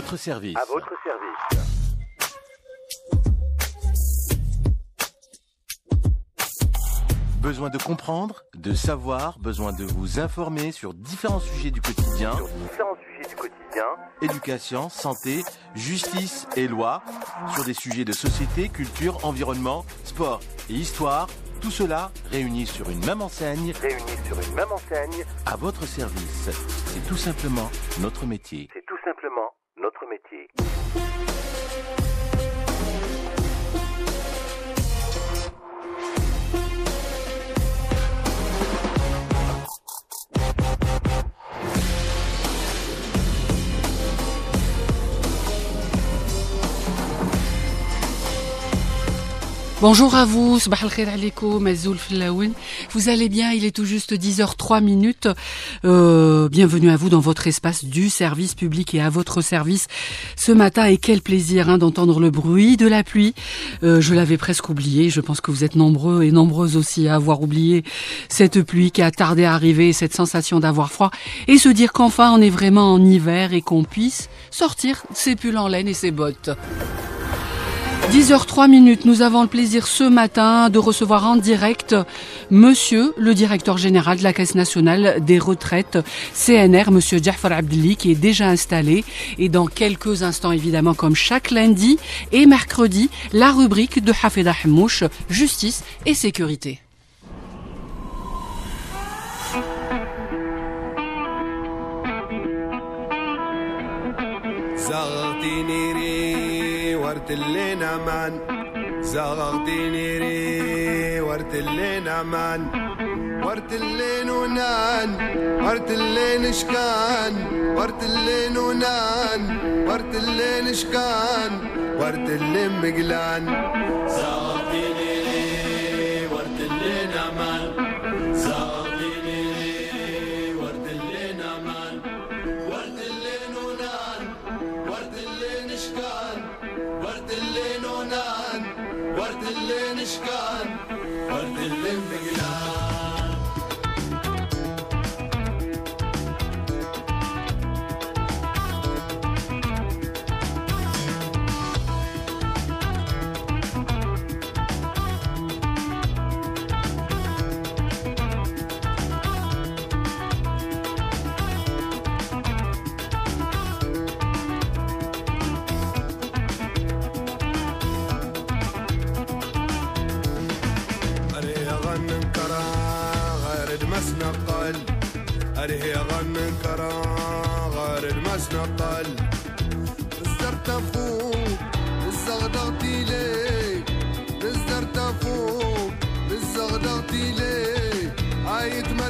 votre service. À votre service. Besoin de comprendre, de savoir, besoin de vous informer sur différents sujets du quotidien. Sur différents sujets du quotidien. Éducation, santé, justice et loi. Sur des sujets de société, culture, environnement, sport et histoire. Tout cela réuni sur une même enseigne. Réunis sur une même enseigne. À votre service. C'est tout simplement notre métier. C'est tout simplement notre métier. Bonjour à vous. Vous allez bien, il est tout juste 10h03 minutes. Euh, bienvenue à vous dans votre espace du service public et à votre service ce matin. Et quel plaisir hein, d'entendre le bruit de la pluie. Euh, je l'avais presque oublié, je pense que vous êtes nombreux et nombreuses aussi à avoir oublié cette pluie qui a tardé à arriver, cette sensation d'avoir froid. Et se dire qu'enfin on est vraiment en hiver et qu'on puisse sortir ses pulls en laine et ses bottes. 10h03 minutes, nous avons le plaisir ce matin de recevoir en direct monsieur le directeur général de la Caisse nationale des retraites CNR, monsieur Jafar Abdelli, qui est déjà installé. Et dans quelques instants, évidemment, comme chaque lundi et mercredi, la rubrique de Hafeda Hamouche, justice et sécurité. ورتلينا مان زغغتيني ري ورتلينا مان ورتلين ونان ورتلين شكان ورتلين ونان ورتلين شكان ورتلين مقلان زغغتيني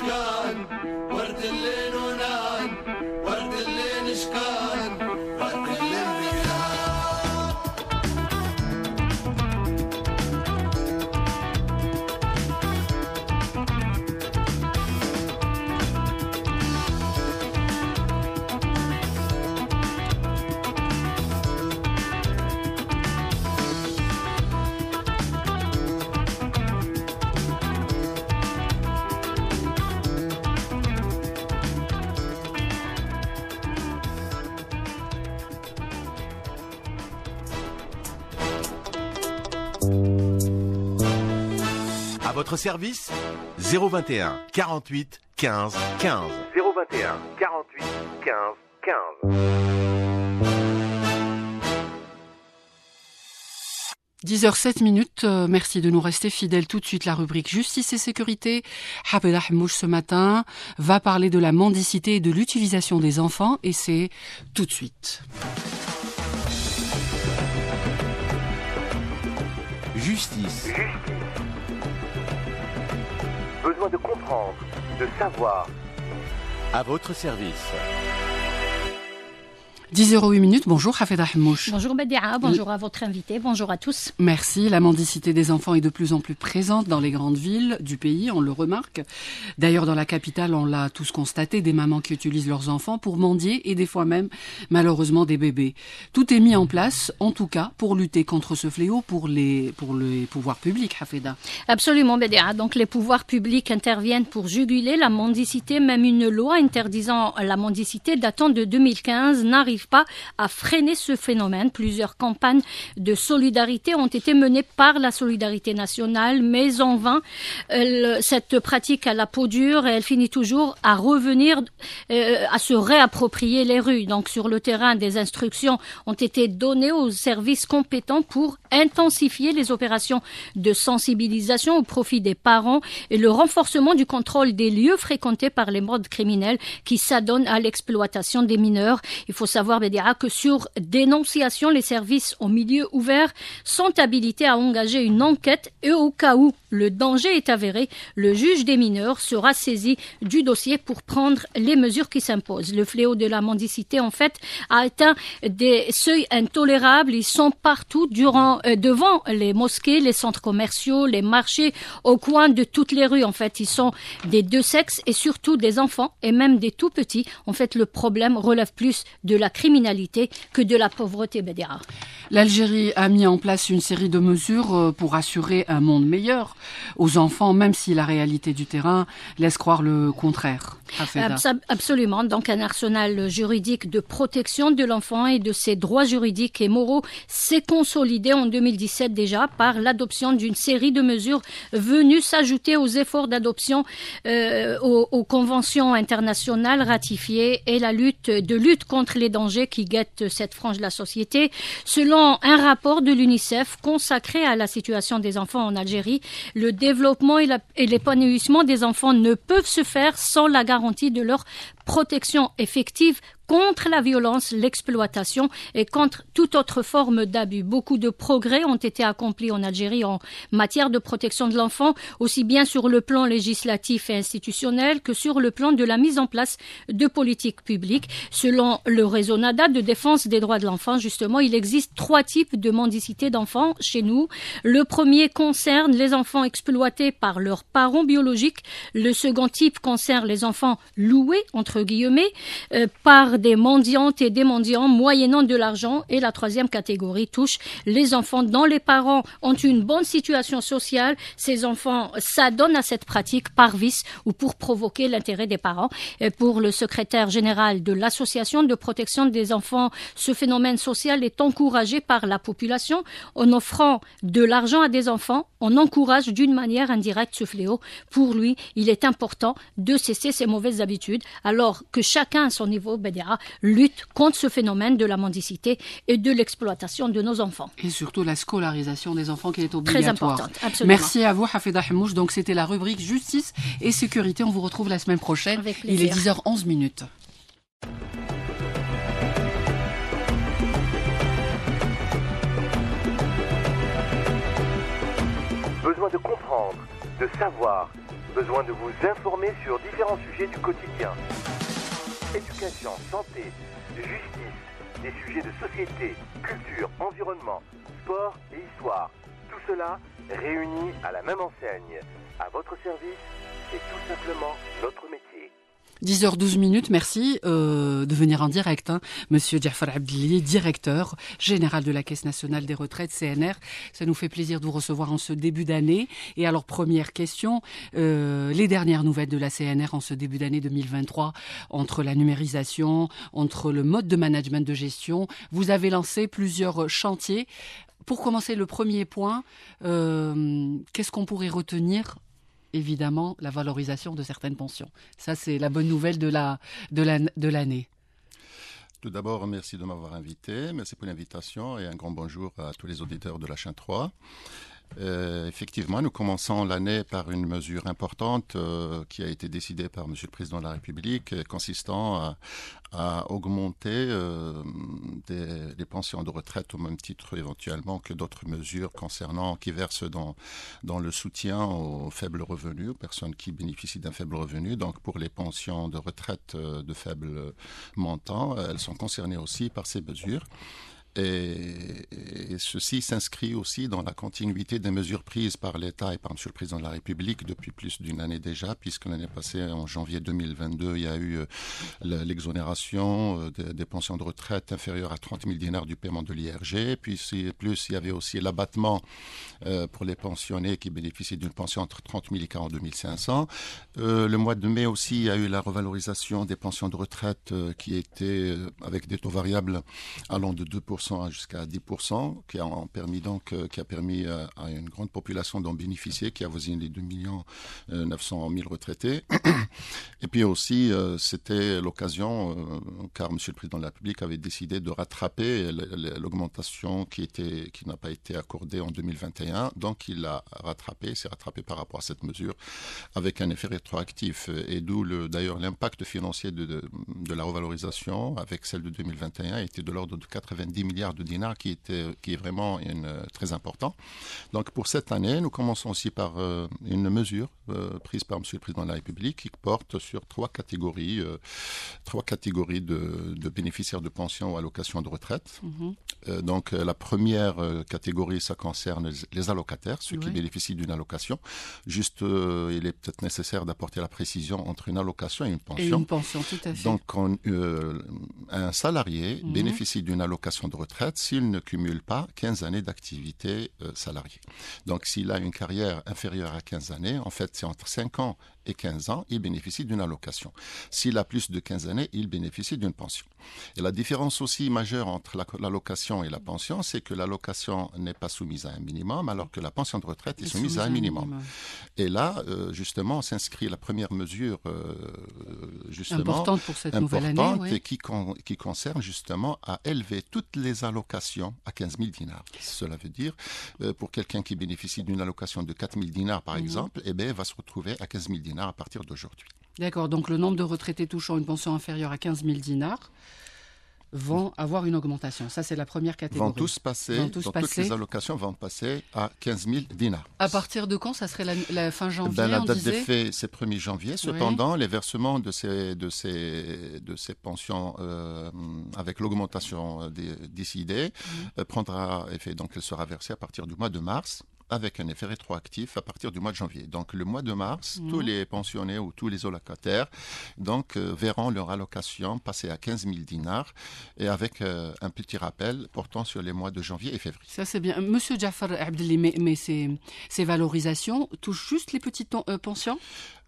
Yeah. À votre service 021 48 15 15. 021 48 15 15. 10h07 minutes, euh, merci de nous rester fidèles. Tout de suite, la rubrique Justice et sécurité. Habeda Hmouch ce matin va parler de la mendicité et de l'utilisation des enfants et c'est tout de suite. Justice. Justice. Besoin de comprendre, de savoir. À votre service. 10h08 minutes, bonjour Hafeda Hmouch. Bonjour Badia, bonjour à votre invité, bonjour à tous. Merci. La mendicité des enfants est de plus en plus présente dans les grandes villes du pays, on le remarque. D'ailleurs, dans la capitale, on l'a tous constaté, des mamans qui utilisent leurs enfants pour mendier et des fois même, malheureusement, des bébés. Tout est mis en place, en tout cas, pour lutter contre ce fléau pour les, pour les pouvoirs publics, Hafeda. Absolument Badia, donc les pouvoirs publics interviennent pour juguler la mendicité, même une loi interdisant la mendicité datant de 2015 n'arrive pas à freiner ce phénomène. Plusieurs campagnes de solidarité ont été menées par la solidarité nationale, mais en vain. Cette pratique a la peau dure elle finit toujours à revenir, euh, à se réapproprier les rues. Donc sur le terrain, des instructions ont été données aux services compétents pour intensifier les opérations de sensibilisation au profit des parents et le renforcement du contrôle des lieux fréquentés par les modes criminels qui s'adonnent à l'exploitation des mineurs. Il faut savoir, Que sur dénonciation, les services au milieu ouvert sont habilités à engager une enquête et au cas où le danger est avéré, le juge des mineurs sera saisi du dossier pour prendre les mesures qui s'imposent. Le fléau de la mendicité, en fait, a atteint des seuils intolérables. Ils sont partout euh, devant les mosquées, les centres commerciaux, les marchés, au coin de toutes les rues. En fait, ils sont des deux sexes et surtout des enfants et même des tout petits. En fait, le problème relève plus de la criminalité que de la pauvreté. L'Algérie a mis en place une série de mesures euh, pour assurer un monde meilleur aux enfants, même si la réalité du terrain laisse croire le contraire. Absolument. Donc, un arsenal juridique de protection de l'enfant et de ses droits juridiques et moraux s'est consolidé en 2017 déjà par l'adoption d'une série de mesures venues s'ajouter aux efforts d'adoption euh, aux, aux conventions internationales ratifiées et la lutte de lutte contre les dangers qui guettent cette frange de la société. Selon un rapport de l'UNICEF consacré à la situation des enfants en Algérie, le développement et l'épanouissement des enfants ne peuvent se faire sans la garantie de leur protection effective contre la violence, l'exploitation et contre toute autre forme d'abus. Beaucoup de progrès ont été accomplis en Algérie en matière de protection de l'enfant, aussi bien sur le plan législatif et institutionnel que sur le plan de la mise en place de politiques publiques. Selon le réseau NADA de défense des droits de l'enfant, justement, il existe trois types de mendicité d'enfants chez nous. Le premier concerne les enfants exploités par leurs parents biologiques. Le second type concerne les enfants loués, entre guillemets, euh, par des mendiantes et des mendiants moyennant de l'argent. Et la troisième catégorie touche les enfants dont les parents ont une bonne situation sociale. Ces enfants s'adonnent à cette pratique par vice ou pour provoquer l'intérêt des parents. Et pour le secrétaire général de l'Association de protection des enfants, ce phénomène social est encouragé par la population. En offrant de l'argent à des enfants, on encourage d'une manière indirecte ce fléau. Pour lui, il est important de cesser ces mauvaises habitudes, alors que chacun à son niveau, Lutte contre ce phénomène de la mendicité et de l'exploitation de nos enfants. Et surtout la scolarisation des enfants qui est Très obligatoire. importante, absolument. Merci à vous, Hafeda Hmouch. Donc, c'était la rubrique justice et sécurité. On vous retrouve la semaine prochaine. Avec Il est plaisir. 10h11 minutes. Besoin de comprendre, de savoir. Besoin de vous informer sur différents sujets du quotidien. Éducation, santé, justice, des sujets de société, culture, environnement, sport et histoire. Tout cela réuni à la même enseigne. À votre service, c'est tout simplement notre métier. 10h12 minutes, merci euh, de venir en direct. Hein. Monsieur Jafar Abdili, directeur général de la Caisse nationale des retraites, CNR. Ça nous fait plaisir de vous recevoir en ce début d'année. Et alors, première question, euh, les dernières nouvelles de la CNR en ce début d'année 2023, entre la numérisation, entre le mode de management de gestion. Vous avez lancé plusieurs chantiers pour commencer, le premier point, euh, qu'est-ce qu'on pourrait retenir Évidemment, la valorisation de certaines pensions. Ça, c'est la bonne nouvelle de la de de l'année. Tout d'abord, merci de m'avoir invité. Merci pour l'invitation et un grand bonjour à tous les auditeurs de la chaîne 3. Euh, effectivement, nous commençons l'année par une mesure importante euh, qui a été décidée par Monsieur le Président de la République, euh, consistant à, augmenter les pensions de retraite au même titre éventuellement que d'autres mesures concernant qui versent dans dans le soutien aux faibles revenus, aux personnes qui bénéficient d'un faible revenu. Donc, pour les pensions de retraite de faible montant, elles sont concernées aussi par ces mesures. Et, ceci s'inscrit aussi dans la continuité des mesures prises par l'État et par M. le Président de la République depuis plus d'une année déjà, puisque l'année passée, en janvier 2022, il y a eu euh, l'exonération euh, des, pensions de retraite inférieures à 30 000 dinars du paiement de l'IRG. Puis plus, il y avait aussi l'abattement euh, pour les pensionnés qui bénéficient d'une pension entre 30 000 et 42 500. Euh, le mois de mai aussi, il y a eu la revalorisation des pensions de retraite qui étaient avec des taux variables allant de 2% jusqu'à 10%, qui a permis donc, euh, qui a permis euh, à une grande population d'en bénéficier, qui avoisine les 2 millions 900 000 retraités. Et puis aussi, euh, c'était l'occasion, car Monsieur le Président de la République avait décidé de rattraper l'augmentation qui était, qui n'a pas été accordée en 2021. Donc, il a rattrapé, s'est rattrapé par rapport à cette mesure avec un effet rétroactif. Et d'où le, d'ailleurs l'impact financier de, de, de la revalorisation avec celle de 2021 était de l'ordre de 90 milliards de dinars qui, était, qui est vraiment une, euh, très important. Donc pour cette année, nous commençons aussi par euh, une mesure euh, prise par Monsieur le Président de la République qui porte sur trois catégories, trois catégories de, de, bénéficiaires de pension ou allocations de retraite. -hmm. donc la première catégorie, ça concerne les allocataires, ceux oui. qui bénéficient d'une allocation. Juste, il est peut-être nécessaire d'apporter la précision entre une allocation et une pension. Et une pension, tout à fait. Donc on, un salarié -hmm. bénéficie d'une allocation de retraite s'il ne cumule pas 15 années d'activité euh, salariée. Donc s'il a une carrière inférieure à 15 années, en fait c'est entre 5 ans et 15 ans, il bénéficie d'une allocation. S'il a plus de 15 années, il bénéficie d'une pension. Et la différence aussi majeure entre l'allocation et la pension, c'est que l'allocation n'est pas soumise à un minimum, alors que la pension de retraite est, est soumise, soumise, à un minimum. minimum. Et là, euh, justement, s'inscrit la première mesure euh, justement importante pour cette nouvelle année, et qui, con, qui concerne justement à élever toutes les allocations à 15 000 dinars. Cela veut dire, euh, pour quelqu'un qui bénéficie d'une allocation de 4 000 dinars, par mmh. exemple, eh bien, va se retrouver à 15 000 dinars à partir d'aujourd'hui. D'accord, donc le nombre de retraités touchant une pension inférieure à 15 000 dinars vont avoir une augmentation. Ça, c'est la première catégorie. Vont tous passer, vont tous donc passer, toutes les allocations vont passer à 15 000 dinars. À partir de quand? Ça serait la, la fin janvier ben, La date disait d'effet, c'est 1er janvier. Cependant, oui. les versements de ces, de ces, de ces pensions euh, avec l'augmentation décidée mmh. euh, prendra effet. Donc, elle sera versée à partir du mois de mars avec un effet rétroactif à partir du mois de janvier. Donc le mois de mars, mmh. tous les pensionnés ou tous les allocataires donc euh, verront leur allocation passer à 15 000 dinars et avec euh, un petit rappel portant sur les mois de janvier et février. Ça c'est bien. Monsieur Jafar Abdelli, mais, mais ces, ces valorisations touchent juste les petites euh, pensions?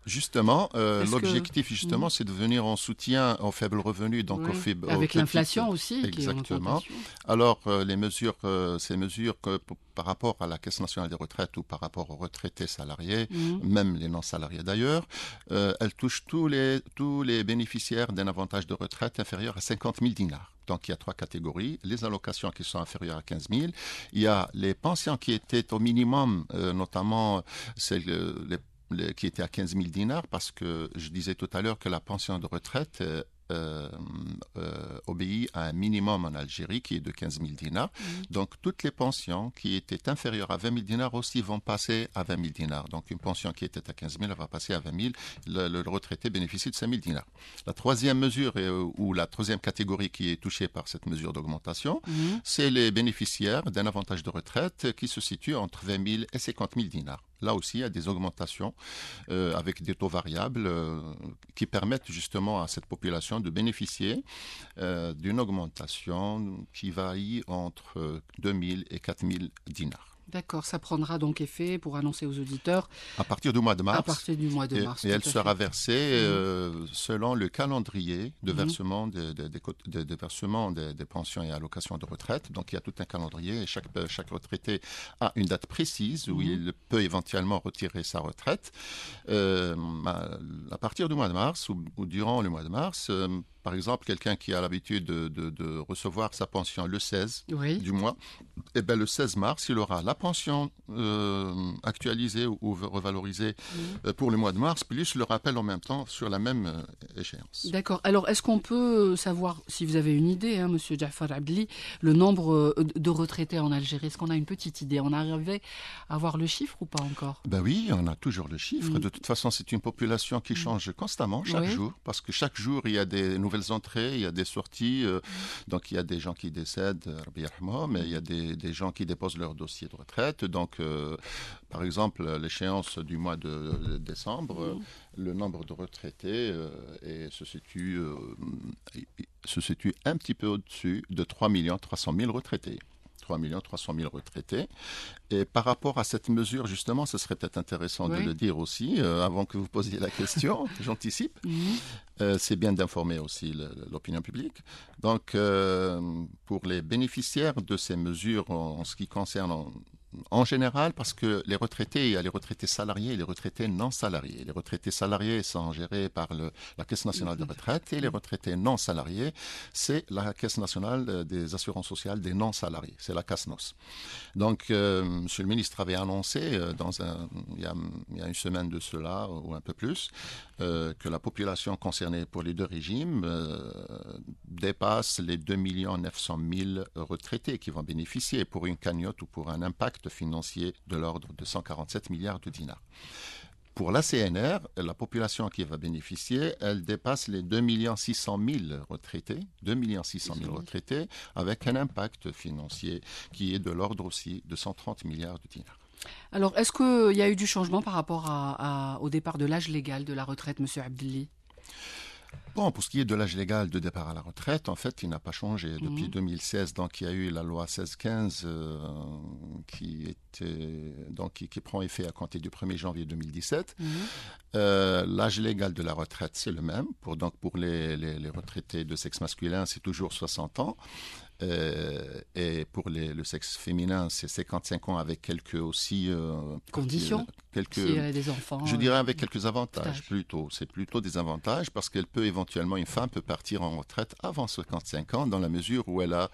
Justement, euh, l'objectif que... justement, mmh. c'est de venir en soutien aux faibles revenus, donc oui. aux faibles. Avec l'inflation aussi. Exactement. Alors, euh, les mesures, euh, ces mesures que par rapport à la Caisse nationale des retraites ou par rapport aux retraités salariés, mmh. même les non salariés d'ailleurs, elles touchent tous les tous les bénéficiaires d'un avantage de retraite inférieur à 50 000 dinars. Donc il y a trois catégories. Les allocations qui sont inférieures à 15 000. Il y a les pensions qui étaient au minimum, euh, notamment les qui était à 15 000 dinars parce que je disais tout à l'heure que la pension de retraite euh, euh, euh, obéit à un minimum en Algérie qui est de 15 000 dinars. Mmh. Donc toutes les pensions qui étaient inférieures à 20 000 dinars aussi vont passer à 20 000 dinars. Donc une pension qui était à 15 000 elle va passer à 20 000. Le, le, retraité bénéficie de 5 000 dinars. La troisième mesure ou la troisième catégorie qui est touchée par cette mesure d'augmentation, mmh. c'est les bénéficiaires d'un avantage de retraite qui se situe entre 20 000 et 50 000 dinars. Là aussi, il y a des augmentations euh, avec des taux variables euh, qui permettent justement à cette population de bénéficier euh, d'une augmentation qui varie entre 2000 et 4000 dinars. D'accord, ça prendra donc effet pour annoncer aux auditeurs À partir du mois de mars. à partir du mois de Et, mars. et elle sera versée euh, selon le calendrier de Mhm. versement des, des- des co- des- des versements des, des pensions et allocations de retraite. Donc il y a tout un calendrier et chaque, chaque retraité a une date précise où Mhm. il peut éventuellement retirer sa retraite. Euh, à, à partir du mois de mars ou, ou durant le mois de mars, euh, par exemple, quelqu'un qui a l'habitude de, de- de recevoir sa pension le 16 Oui. du mois, eh ben, le 16 mars, il aura la pension euh, actualisée ou, ou revalorisée euh, pour le mois de mars, plus le rappel en même temps sur la même euh, échéance. D'accord. Alors, est-ce qu'on peut savoir, si vous avez une idée, hein, Monsieur Jafar Abdli, le nombre de retraités en Algérie? Est-ce qu'on a une petite idée? On arrivait à avoir le chiffre ou pas encore? Ben oui, on a toujours le chiffre. De toute façon, c'est une population qui change constamment chaque jour, parce que chaque jour, il y a des nouvelles entrées, il y a des sorties. euh, donc, il y a des gens qui décèdent, euh, mais il y a des, des gens qui déposent leur dossier de retraite. Donc, euh, par exemple, l'échéance du mois de, de décembre, euh, le nombre de retraités euh, se, situe, se situe un petit peu au-dessus de 3 300 000 retraités. 3 300 000 retraités. Et par rapport à cette mesure, justement, ce serait peut-être intéressant de le dire aussi, euh, avant que vous posiez la question, j'anticipe. Mhm. Euh, c'est bien d'informer aussi l'opinion publique. Donc, euh, pour les bénéficiaires de ces mesures en ce qui concerne en, général, parce que les retraités, il y a les retraités salariés et les retraités non salariés. Les retraités salariés sont gérés par la Caisse nationale de retraite et les retraités non salariés, c'est la Caisse nationale euh, des assurances sociales des non salariés, c'est la CASNOS. Donc, euh, Monsieur le ministre avait annoncé euh, il, y a, une semaine de cela ou un peu plus euh, que la population concernée pour les deux régimes euh, dépasse les 2 900 000 retraités qui vont bénéficier pour une cagnotte ou pour un impact financier de l'ordre de 147 milliards de dinars. Pour la CNR, la population qui va bénéficier, elle dépasse les 2 600 000 retraités, 2 600 000 retraités, avec un impact financier qui est de l'ordre aussi de 130 milliards de dinars. Alors, est-ce qu'il y a eu du changement par rapport à- à- au départ de l'âge légal de la retraite, Monsieur Abdelli? Bon, pour ce qui est de l'âge légal de départ à la retraite, en fait, il n'a pas changé depuis Mhm. 2016. Donc, il y a eu la loi 1615 euh, qui était donc qui, qui prend effet à compter du 1er janvier 2017. Mhm. Euh, l'âge légal de la retraite, c'est le même. Pour donc pour les, les- les retraités de sexe masculin, c'est toujours 60 ans. Euh, et pour les- le sexe féminin, c'est 55 ans avec quelques aussi euh, Conditions quelques S'il y a des enfants. je euh, dirais avec quelques avantages plutôt. C'est plutôt des avantages parce qu'elle peut éventuellement, une femme peut partir en retraite avant 55 ans dans la mesure où elle, a,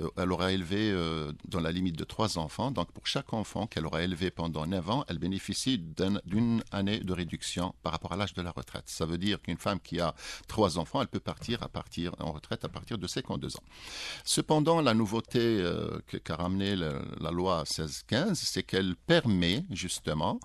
euh, elle aura élevé euh, dans la limite de trois enfants. Donc pour chaque enfant qu'elle aura élevé pendant 9 ans, elle bénéficie d'un- d'une année de réduction par rapport à l'âge de la retraite. Ça veut dire qu'une femme qui a trois enfants, elle peut partir, à partir en retraite à partir de 52 ans. Cependant, la nouveauté euh, qu'a ramené le- la loi 1615, c'est qu'elle permet justement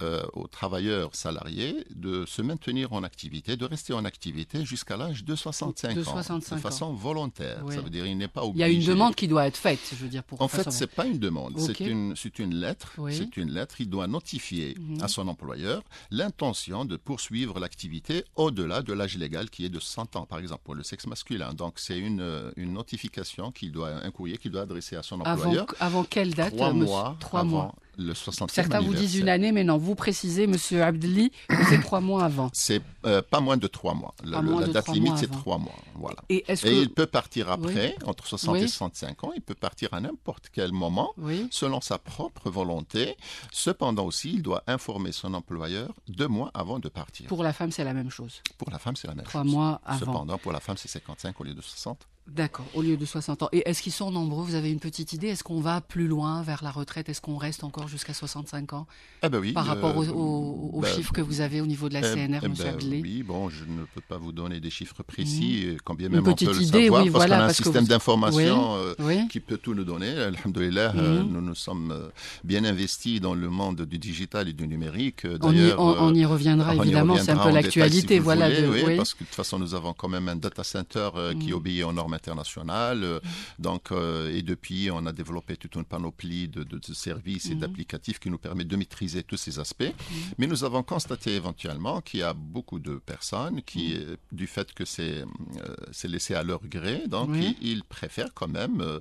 euh, aux travailleurs salariés de se maintenir en activité, de rester en activité jusqu'à l'âge de 65 De ans, 65 de façon volontaire. Oui. Ça veut dire il n'est pas Il y obligé. a une demande qui doit être faite, je veux dire, pour En fait, c'est pas une demande, c'est une, c'est une lettre. Oui. C'est une lettre. Il doit notifier Mhm. à son employeur l'intention de poursuivre l'activité au-delà de l'âge légal qui est de 100 ans, par exemple, pour le sexe masculin. Donc, c'est une, euh, une notification qu'il doit, un courrier qu'il doit adresser à son employeur. avant quelle date Trois monsieur? mois Trois avant mois. le 60e Certains vous disent une année, mais non, vous précisez, Monsieur Abdelli, que c'est trois mois avant. C'est euh, pas moins de trois mois. Le- le- la date trois limite, c'est trois mois. Voilà. Et est-ce Et que il peut partir après, entre 60 et Oui. 65 ans, il peut partir à n'importe quel moment, oui, selon sa propre volonté. Cependant aussi, il doit informer son employeur deux mois avant de partir. Pour, pour la femme, c'est la même chose. la femme, c'est la même Trois chose. mois avant. Cependant, pour la femme, c'est 55 au lieu de 60. D'accord, au lieu de 60 ans. Et est-ce qu'ils sont nombreux? Vous avez une petite idée? Est-ce qu'on va plus loin vers la retraite? Est-ce qu'on reste encore jusqu'à 65 ans? Eh ben oui. par rapport aux, euh, aux- aux ben, chiffres que vous avez au niveau de la eh- CNR, eh Monsieur Abdelli Oui, bon, je ne peux pas vous donner des chiffres précis, et quand bien même Une on peut petite le idée, savoir, oui, parce voilà, qu'on a un parce système vous- d'information euh, Oui, qui peut tout nous donner. Alhamdoulilah, euh, Mhm. nous nous sommes euh, bien investis dans le monde du digital et du numérique. Euh, on y, on- on y euh, reviendra évidemment, c'est un peu si l'actualité. voilà, voulez, de- oui, parce que de toute façon, nous avons quand même un data center euh, qui Mhm. obéit aux normes internationales. Euh, Donc, euh, et depuis, on a développé toute une panoplie de, de- de services et Mhm. d'applicatifs qui nous permettent de maîtriser tous ces aspects. Mais nous avons constaté éventuellement qu'il y a beaucoup de personnes qui, euh, du fait que c'est euh, laissé à leur gré, donc Oui. ils, ils préfèrent quand même euh,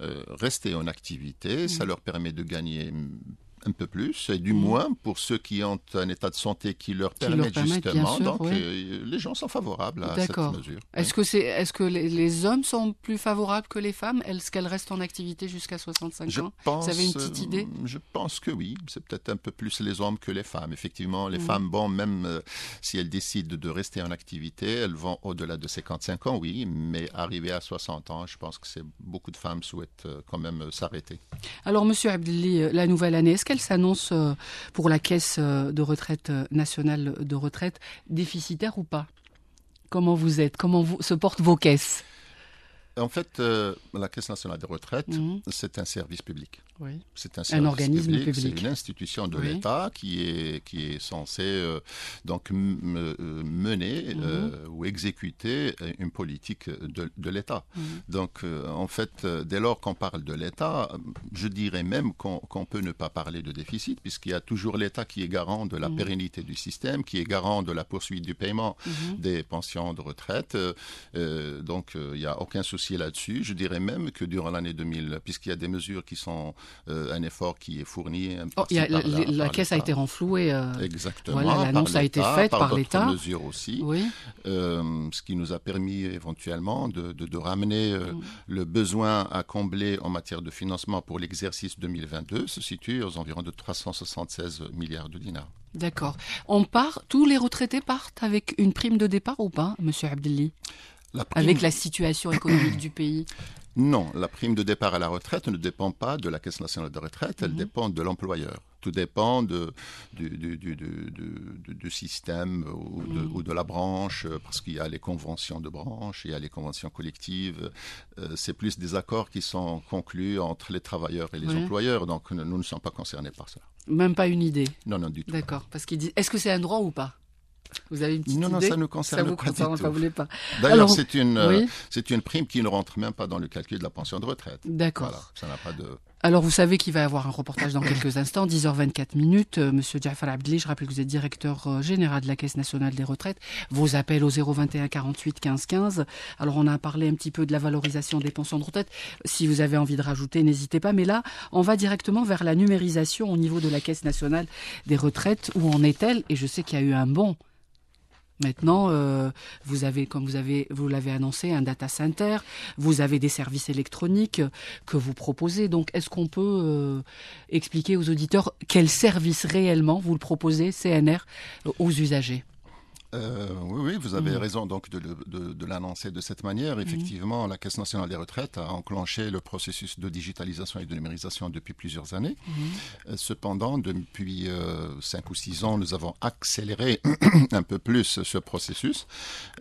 euh, rester en activité. Ça leur permet de gagner un peu plus, et du Mhm. moins pour ceux qui ont un état de santé qui leur Qui leur permet permettent, justement. sûr, donc euh, les gens sont favorables à cette mesure. Est-ce que, c'est, est-ce que les, les hommes sont plus favorables que les femmes? Est-ce qu'elles restent en activité jusqu'à 65 Je ans? Pense, avez une petite euh, idée Je pense que oui. C'est peut-être un peu plus les hommes que les femmes. Effectivement, les Mhm. femmes, bon, même euh, si elles décident de rester en activité, elles vont au-delà de 55 ans, oui. Mais arrivé à 60 ans, je pense que c'est beaucoup de femmes souhaitent euh, quand même euh, s'arrêter. Alors, Monsieur Abdelli, euh, la nouvelle année, est-ce qu'elle s'annonce euh, pour la caisse euh, de retraite euh, nationale de retraite déficitaire ou pas? Comment vous êtes? Comment vous, se portent vos caisses? En fait, euh, la Caisse nationale des retraites, Mhm. c'est un service public. Oui. C'est un, service organisme public, public. C'est une institution de Oui. l'État qui est, qui est censée euh, donc euh, mener Mhm. euh, ou exécuter une politique de, de l'État. Mhm. Donc, euh, en fait, dès lors qu'on parle de l'État, je dirais même qu'on qu'on peut ne pas parler de déficit, puisqu'il y a toujours l'État qui est garant de la Mhm. pérennité du système, qui est garant de la poursuite du paiement des pensions de retraite. Donc, il n'y a aucun souci là-dessus. Je dirais même que durant l'année 2000, puisqu'il y a des mesures qui sont un effort qui est fourni. Oh, y a- la, par caisse a été renflouée. euh, Exactement. Voilà, par l'annonce a été faite par d'autres l'État. mesures aussi. oui. Euh, ce qui nous a permis éventuellement de, de- de ramener euh, Mm. le besoin à combler en matière de financement pour l'exercice 2022 se situe aux environs de 376 milliards de dinars. D'accord. On part, tous les retraités partent avec une prime de départ ou pas, Monsieur Abdelli? La prime- Avec la situation économique du pays Non, la prime de départ à la retraite ne dépend pas de la Caisse nationale de retraite, elle Mhm. dépend de l'employeur. Tout dépend de, du, du- du- du- du- du système ou de, Mhm. ou de la branche, euh, parce qu'il y a les conventions de branche, il y a les conventions collectives. Euh, C'est plus des accords qui sont conclus entre les travailleurs et les employeurs, donc nous nous ne sommes pas concernés par ça. Même pas une idée. Non, non, du tout. D'accord. Parce qu'il dit. Est-ce que c'est un droit ou pas? Vous avez une petite Non, non, ça ne nous Ça concerne vous pas du concerne tout. pas, pas. D'ailleurs, c'est une, oui. c'est une prime qui ne rentre même pas dans le calcul de la pension de retraite. D'accord. Voilà, ça n'a pas de... Alors, vous savez qu'il va y avoir un reportage dans quelques instants, 10h24 minutes. Euh, Monsieur Jafar Abdelli, je rappelle que vous êtes directeur euh, général de la Caisse nationale des retraites. Vos appels au 021 48 15 15. Alors, on a parlé un petit peu de la valorisation des pensions de retraite. Si vous avez envie de rajouter, n'hésitez pas. Mais là, on va directement vers la numérisation au niveau de la Caisse nationale des retraites. Où en est-elle? Et je sais qu'il y a eu un bond. Maintenant, euh, vous avez, comme vous avez, vous l'avez annoncé, un data center. Vous avez des services électroniques que vous proposez. Donc, est-ce qu'on peut euh, expliquer aux auditeurs quel service réellement vous le proposez, CNR, aux usagers? Euh, oui, oui, vous avez Mhm. raison donc de, le- de- de l'annoncer de cette manière. Effectivement, la Caisse nationale des retraites a enclenché le processus de digitalisation et de numérisation depuis plusieurs années. Euh, Cependant, depuis euh, cinq ou six ans, nous avons accéléré un peu plus ce processus.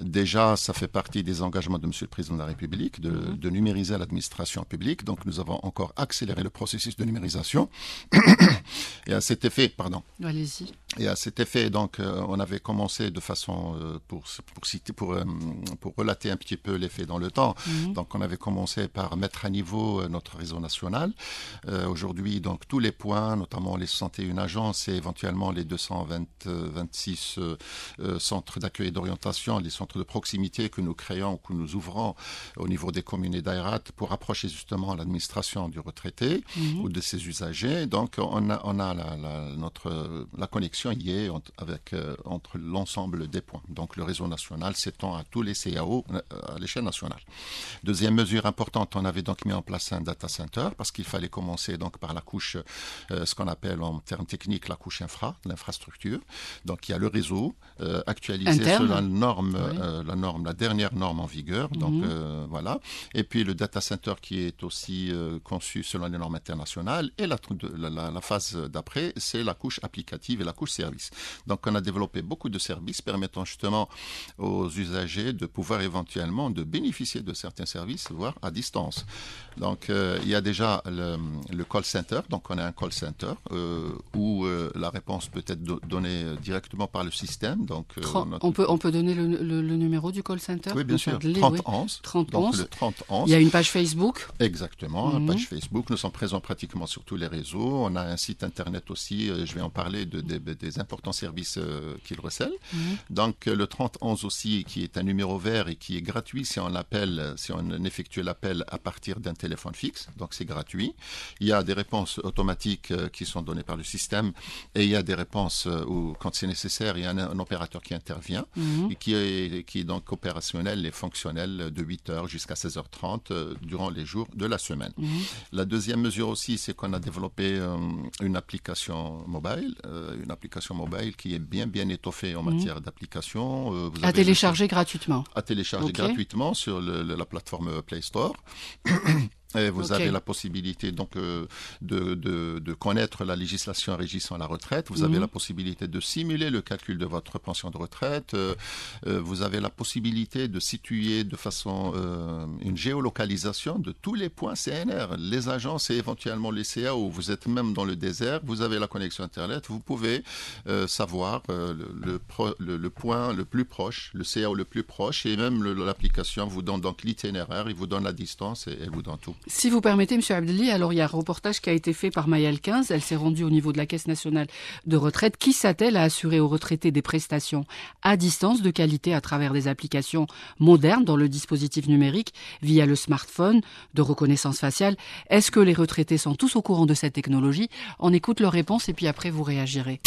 Déjà, ça fait partie des engagements de Monsieur le Président de la République de, de numériser l'administration publique. Donc, nous avons encore accéléré le processus de numérisation. et à cet effet, pardon. Allez-y. Et à cet effet, donc, euh, on avait commencé de façon, euh, pour, pour, citer, pour, euh, pour relater un petit peu l'effet dans le temps, Mhm. donc on avait commencé par mettre à niveau notre réseau national. Euh, Aujourd'hui, donc, tous les points, notamment les 61 agences et éventuellement les 226 euh, centres d'accueil et d'orientation, les centres de proximité que nous créons, que nous ouvrons au niveau des communes et d'AIRAT pour approcher justement l'administration du retraité Mhm. ou de ses usagers. Donc, on a, on a la, la- notre, la connexion y est entre, avec, euh, entre l'ensemble des points. Donc, le réseau national s'étend à tous les CAO euh, à l'échelle nationale. Deuxième mesure importante, on avait donc mis en place un data center parce qu'il fallait commencer donc par la couche, euh, ce qu'on appelle en termes techniques la couche infra, l'infrastructure. Donc, il y a le réseau euh, actualisé Interne. selon la norme, Oui. la norme, la dernière norme en vigueur. Donc, Mhm. euh, voilà. Et puis le data center qui est aussi conçu selon les normes internationales. Et la, la, la- la phase d'après, c'est la couche applicative et la couche service. Donc on a développé beaucoup de services permettant justement aux usagers de pouvoir éventuellement de bénéficier de certains services, voire à distance. Donc euh, il y a déjà le, le, call center, donc on a un call center euh, où euh, la réponse peut être do donnée directement par le système. Donc on, peut on peut donner le, le, le, numéro du call center. Oui, bien sûr. 30 11. 30 donc, Le 30 11. Il y a une page Facebook. Exactement, mm -hmm. une page Facebook. Nous sommes présents pratiquement sur tous les réseaux. On a un site internet aussi. Je vais en parler de, de, des importants services qu'il recèle. -hmm. Donc le 30 11 aussi, qui est un numéro vert et qui est gratuit si on l'appelle, si on effectue l'appel à partir d'un téléphone fixe, donc c'est gratuit. Il y a des réponses automatiques euh, qui sont données par le système et il y a des réponses euh, où, quand c'est nécessaire, il y a un, un opérateur qui intervient -hmm. et qui est, qui est donc opérationnel et fonctionnel de 8h jusqu'à 16h30 euh, durant les jours de la semaine. -hmm. La deuxième mesure aussi, c'est qu'on a développé euh, une application mobile, euh, une application mobile qui est bien bien étoffée en -hmm. matière d'application. à télécharger gratuitement. À télécharger okay. gratuitement sur le, le, la plateforme Play Store. Et vous okay. avez la possibilité donc euh, de, de, de, connaître la législation régissant la retraite. Vous avez la possibilité de simuler le calcul de votre pension de retraite. Euh, euh, vous avez la possibilité de situer de façon euh, une géolocalisation de tous les points CNR, les agences et éventuellement les CA où vous êtes même dans le désert. Vous avez la connexion internet. Vous pouvez euh, savoir euh, le, le, pro, le, le, point le plus proche, le CA le plus proche, et même l'application vous donne donc l'itinéraire, il vous donne la distance et elle vous donne tout. Si vous permettez, M. Abdelli, alors il y a un reportage qui a été fait par Mayel 15. Elle s'est rendue au niveau de la Caisse nationale de retraite. Qui s'attelle à assurer aux retraités des prestations à distance de qualité à travers des applications modernes dans le dispositif numérique via le smartphone de reconnaissance faciale? Est-ce que les retraités sont tous au courant de cette technologie? On écoute leur réponse et puis après vous réagirez.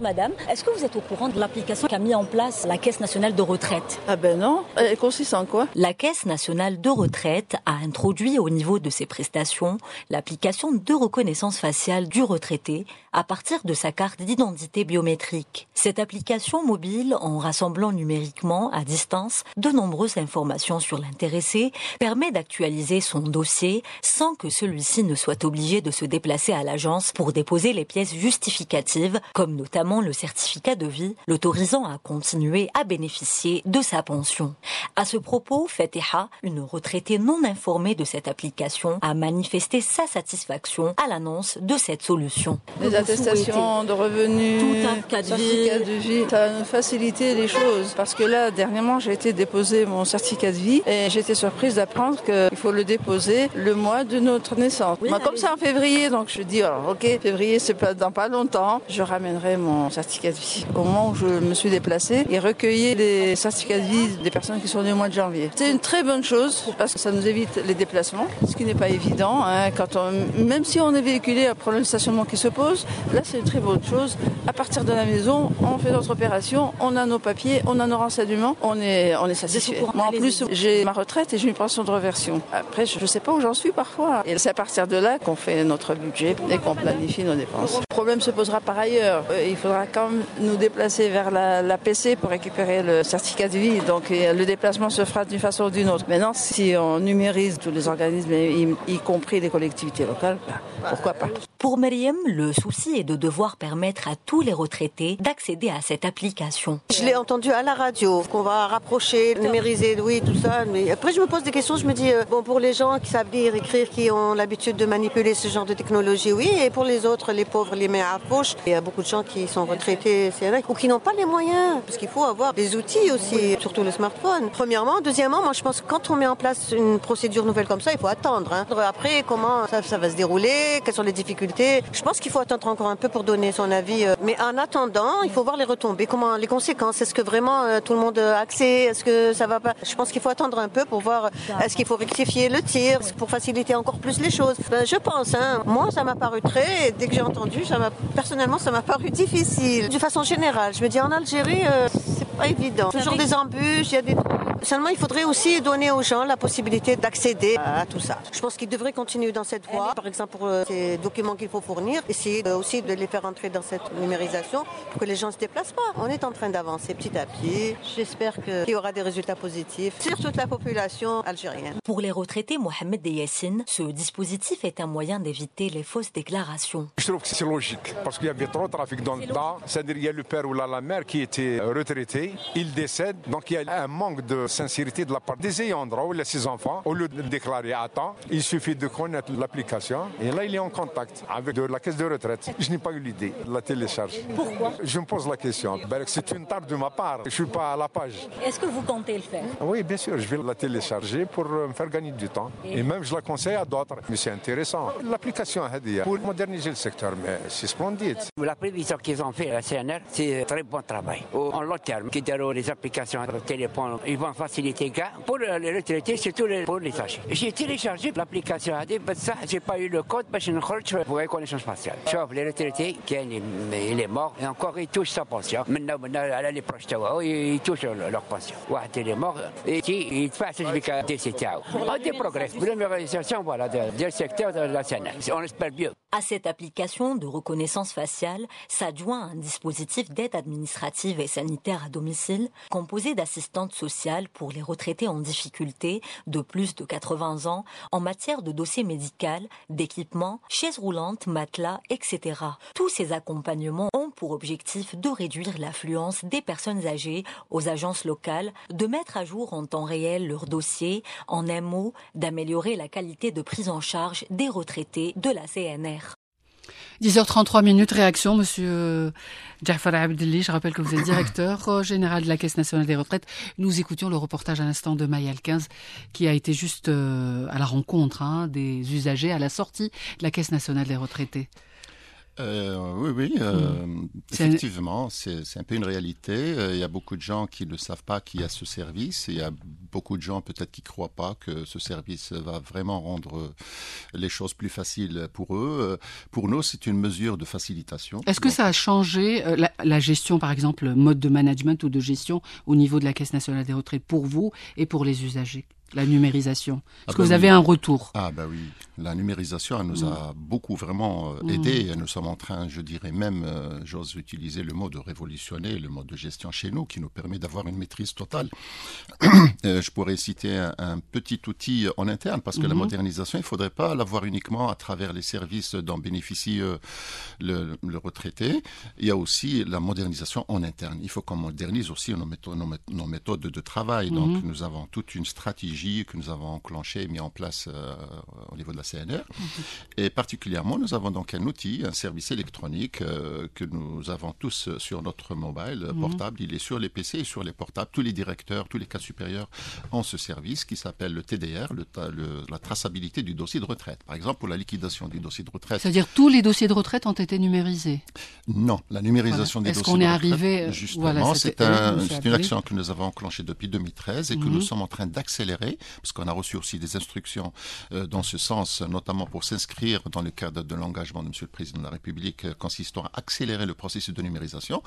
Madame, est-ce que vous êtes au courant de l'application qu'a mis en place la Caisse nationale de retraite? Ah ben non, elle consiste en quoi? La Caisse nationale de retraite a introduit au niveau de ses prestations l'application de reconnaissance faciale du retraité à partir de sa carte d'identité biométrique. Cette application mobile, en rassemblant numériquement à distance de nombreuses informations sur l'intéressé, permet d'actualiser son dossier sans que celui-ci ne soit obligé de se déplacer à l'agence pour déposer les pièces justificatives, comme notamment le certificat de vie l'autorisant à continuer à bénéficier de sa pension. À ce propos, Fatiha, une retraitée non informée de cette application, a manifesté sa satisfaction à l'annonce de cette solution. Attestations de revenus, tout un cas de vie, ça a facilité les choses. Parce que là, dernièrement, j'ai été déposer mon certificat de vie et j'étais surprise d'apprendre qu'il faut le déposer le mois de notre naissance. Oui, Moi, comme c'est en février, donc je dis, alors, ok, février, c'est pas dans pas longtemps, je ramènerai mon mon certificat de vie. Au moment où je me suis déplacée et recueilli les certificats de vie des personnes qui sont nées au mois de janvier. C'est une très bonne chose parce que ça nous évite les déplacements, ce qui n'est pas évident. Hein, quand on, même si on est véhiculé, un problème de stationnement qui se pose, là c'est une très bonne chose. À partir de la maison, on fait notre opération, on a nos papiers, on a nos renseignements, on est, on est satisfait. Moi en plus, j'ai ma retraite et j'ai une pension de reversion. Après, je ne sais pas où j'en suis parfois. Et c'est à partir de là qu'on fait notre budget et qu'on planifie nos dépenses. Le problème se posera par ailleurs. Il faudra quand même nous déplacer vers la, la, PC pour récupérer le certificat de vie. Donc le déplacement se fera d'une façon ou d'une autre. Maintenant, si on numérise tous les organismes, y, y compris les collectivités locales, bah, pourquoi pas Pour Myriam, le souci est de devoir permettre à tous les retraités d'accéder à cette application. Je l'ai entendu à la radio, qu'on va rapprocher, numériser, oui, tout ça. Mais après, je me pose des questions. Je me dis, euh, bon, pour les gens qui savent lire, écrire, qui ont l'habitude de manipuler ce genre de technologie, oui. Et pour les autres, les pauvres, les mains à poche, il y a beaucoup de gens qui sont retraités, c'est vrai, ou qui n'ont pas les moyens. Parce qu'il faut avoir des outils aussi, surtout le smartphone. Premièrement. Deuxièmement, moi, je pense que quand on met en place une procédure nouvelle comme ça, il faut attendre. Hein. Après, comment ça, ça va se dérouler, quelles sont les difficultés. Je pense qu'il faut attendre encore un peu pour donner son avis. Mais en attendant, il faut voir les retombées, comment les conséquences. Est-ce que vraiment euh, tout le monde a accès? Est-ce que ça va pas? Je pense qu'il faut attendre un peu pour voir est-ce qu'il faut rectifier le tir? Pour faciliter encore plus les choses? Ben, je pense. Hein. Moi, ça m'a paru très. Dès que j'ai entendu, ça m'a personnellement, ça m'a paru difficile. De façon générale, je me dis en Algérie, euh, c'est pas évident. Toujours des embûches, il y a des Seulement, il faudrait aussi donner aux gens la possibilité d'accéder à tout ça. Je pense qu'ils devraient continuer dans cette voie. Par exemple, pour euh, ces documents qu'il faut fournir, essayer aussi de les faire entrer dans cette numérisation pour que les gens ne se déplacent pas. On est en train d'avancer petit à petit. J'espère qu'il y aura des résultats positifs sur toute la population algérienne. Pour les retraités Mohamed et Yassine, ce dispositif est un moyen d'éviter les fausses déclarations. Je trouve que c'est logique parce qu'il y avait trop de trafic dans le temps. C'est-à-dire qu'il y a le père ou la, mère qui était retraité, il décède, donc il y a un manque de sincérité de la part des ayants droit ou de ses enfants. Au lieu de déclarer à temps, il suffit de connaître l'application et là il est en contact avec la caisse de retraite. Je n'ai pas eu l'idée de la télécharge. Pourquoi? Je me pose la question. Ben, c'est une tare de ma part. Je ne suis pas à la page. Est-ce que vous comptez le faire? Oui, bien sûr. Je vais la télécharger pour me faire gagner du temps. Et, même je la conseille à d'autres. Mais c'est intéressant. L'application pour moderniser le secteur, mais c'est splendide. La prévision qu'ils ont fait à la CNR, c'est un très bon travail. En long terme, qui les applications de téléphone, ils vont faciliter le pour les retraités, surtout pour les âgés. J'ai téléchargé l'application AD, mais ça, j'ai pas eu le code parce que je pour reconnaissance faciale. Sauf les retraités, qui il est mort, et encore il touche sa pension. Maintenant, maintenant, l'année prochaine, ils touchent leur pension. Il est mort, et il fait un certificat de CTA. On des progrès. Une voilà, du secteur de la CNR. On espère mieux. À cette application de reconnaissance faciale s'adjoint un dispositif d'aide administrative et sanitaire à domicile composé d'assistantes sociales pour les retraités en difficulté de plus de 80 ans en matière de dossier médical, d'équipement, chaises roulantes, matelas, etc. Tous ces accompagnements ont pour objectif de réduire l'affluence des personnes âgées aux agences locales, de mettre à jour en temps réel leurs dossiers, en un mot, d'améliorer la qualité de prise en charge des retraités de la CNR. 10h33 minutes, réaction, monsieur Jafar Abdelli. Je rappelle que vous êtes directeur euh, général de la Caisse nationale des retraites. Nous écoutions le reportage à l'instant de Mayal 15, qui a été juste euh, à la rencontre hein, des usagers à la sortie de la Caisse nationale des retraités. Euh, oui, oui, euh, mm. effectivement, c'est un peu une réalité. Euh, il y a beaucoup de gens qui ne savent pas qu'il y a ce service. Il y a beaucoup de gens peut-être qui ne croient pas que ce service va vraiment rendre les choses plus faciles pour eux. Pour nous, c'est une mesure de facilitation. Est-ce que ça a changé la, la, gestion, par exemple, mode de management ou de gestion au niveau de la Caisse nationale des retraites pour vous et pour les usagers? La numérisation Est-ce ah que bah vous avez un retour? Ah bah oui, la numérisation elle nous a mm. beaucoup vraiment euh, mm. aidé. Nous sommes en train, je dirais même, euh, j'ose utiliser le mot de révolutionner le mode de gestion chez nous, qui nous permet d'avoir une maîtrise totale. Euh, je pourrais citer un, petit outil en interne, parce que la mm-hmm. modernisation, il ne faudrait pas l'avoir uniquement à travers les services dont bénéficie le, retraité. Il y a aussi la modernisation en interne. Il faut qu'on modernise aussi nos méthodes, nos méthodes de travail. Donc mm-hmm. nous avons toute une stratégie que nous avons enclenché et mis en place euh, au niveau de la CNR. Mhm. Et particulièrement, nous avons donc un outil, un service électronique euh, que nous avons tous sur notre mobile mhm. portable. Il est sur les PC et sur les portables. Tous les directeurs, tous les cas supérieurs ont ce service qui s'appelle le TDR, le, la traçabilité du dossier de retraite. Par exemple, pour la liquidation du dossier de retraite. C'est-à-dire tous les dossiers de retraite ont été numérisés? Non, la numérisation des dossiers de retraite. Est-ce qu'on est arrivé Justement, c'est une action que nous avons enclenchée depuis 2013 et que nous mhm. sommes en train d'accélérer parce qu'on a reçu aussi des instructions euh, dans ce sens, notamment pour s'inscrire dans le cadre de l'engagement de M. le Président de la République euh, consistant à accélérer le processus de numérisation.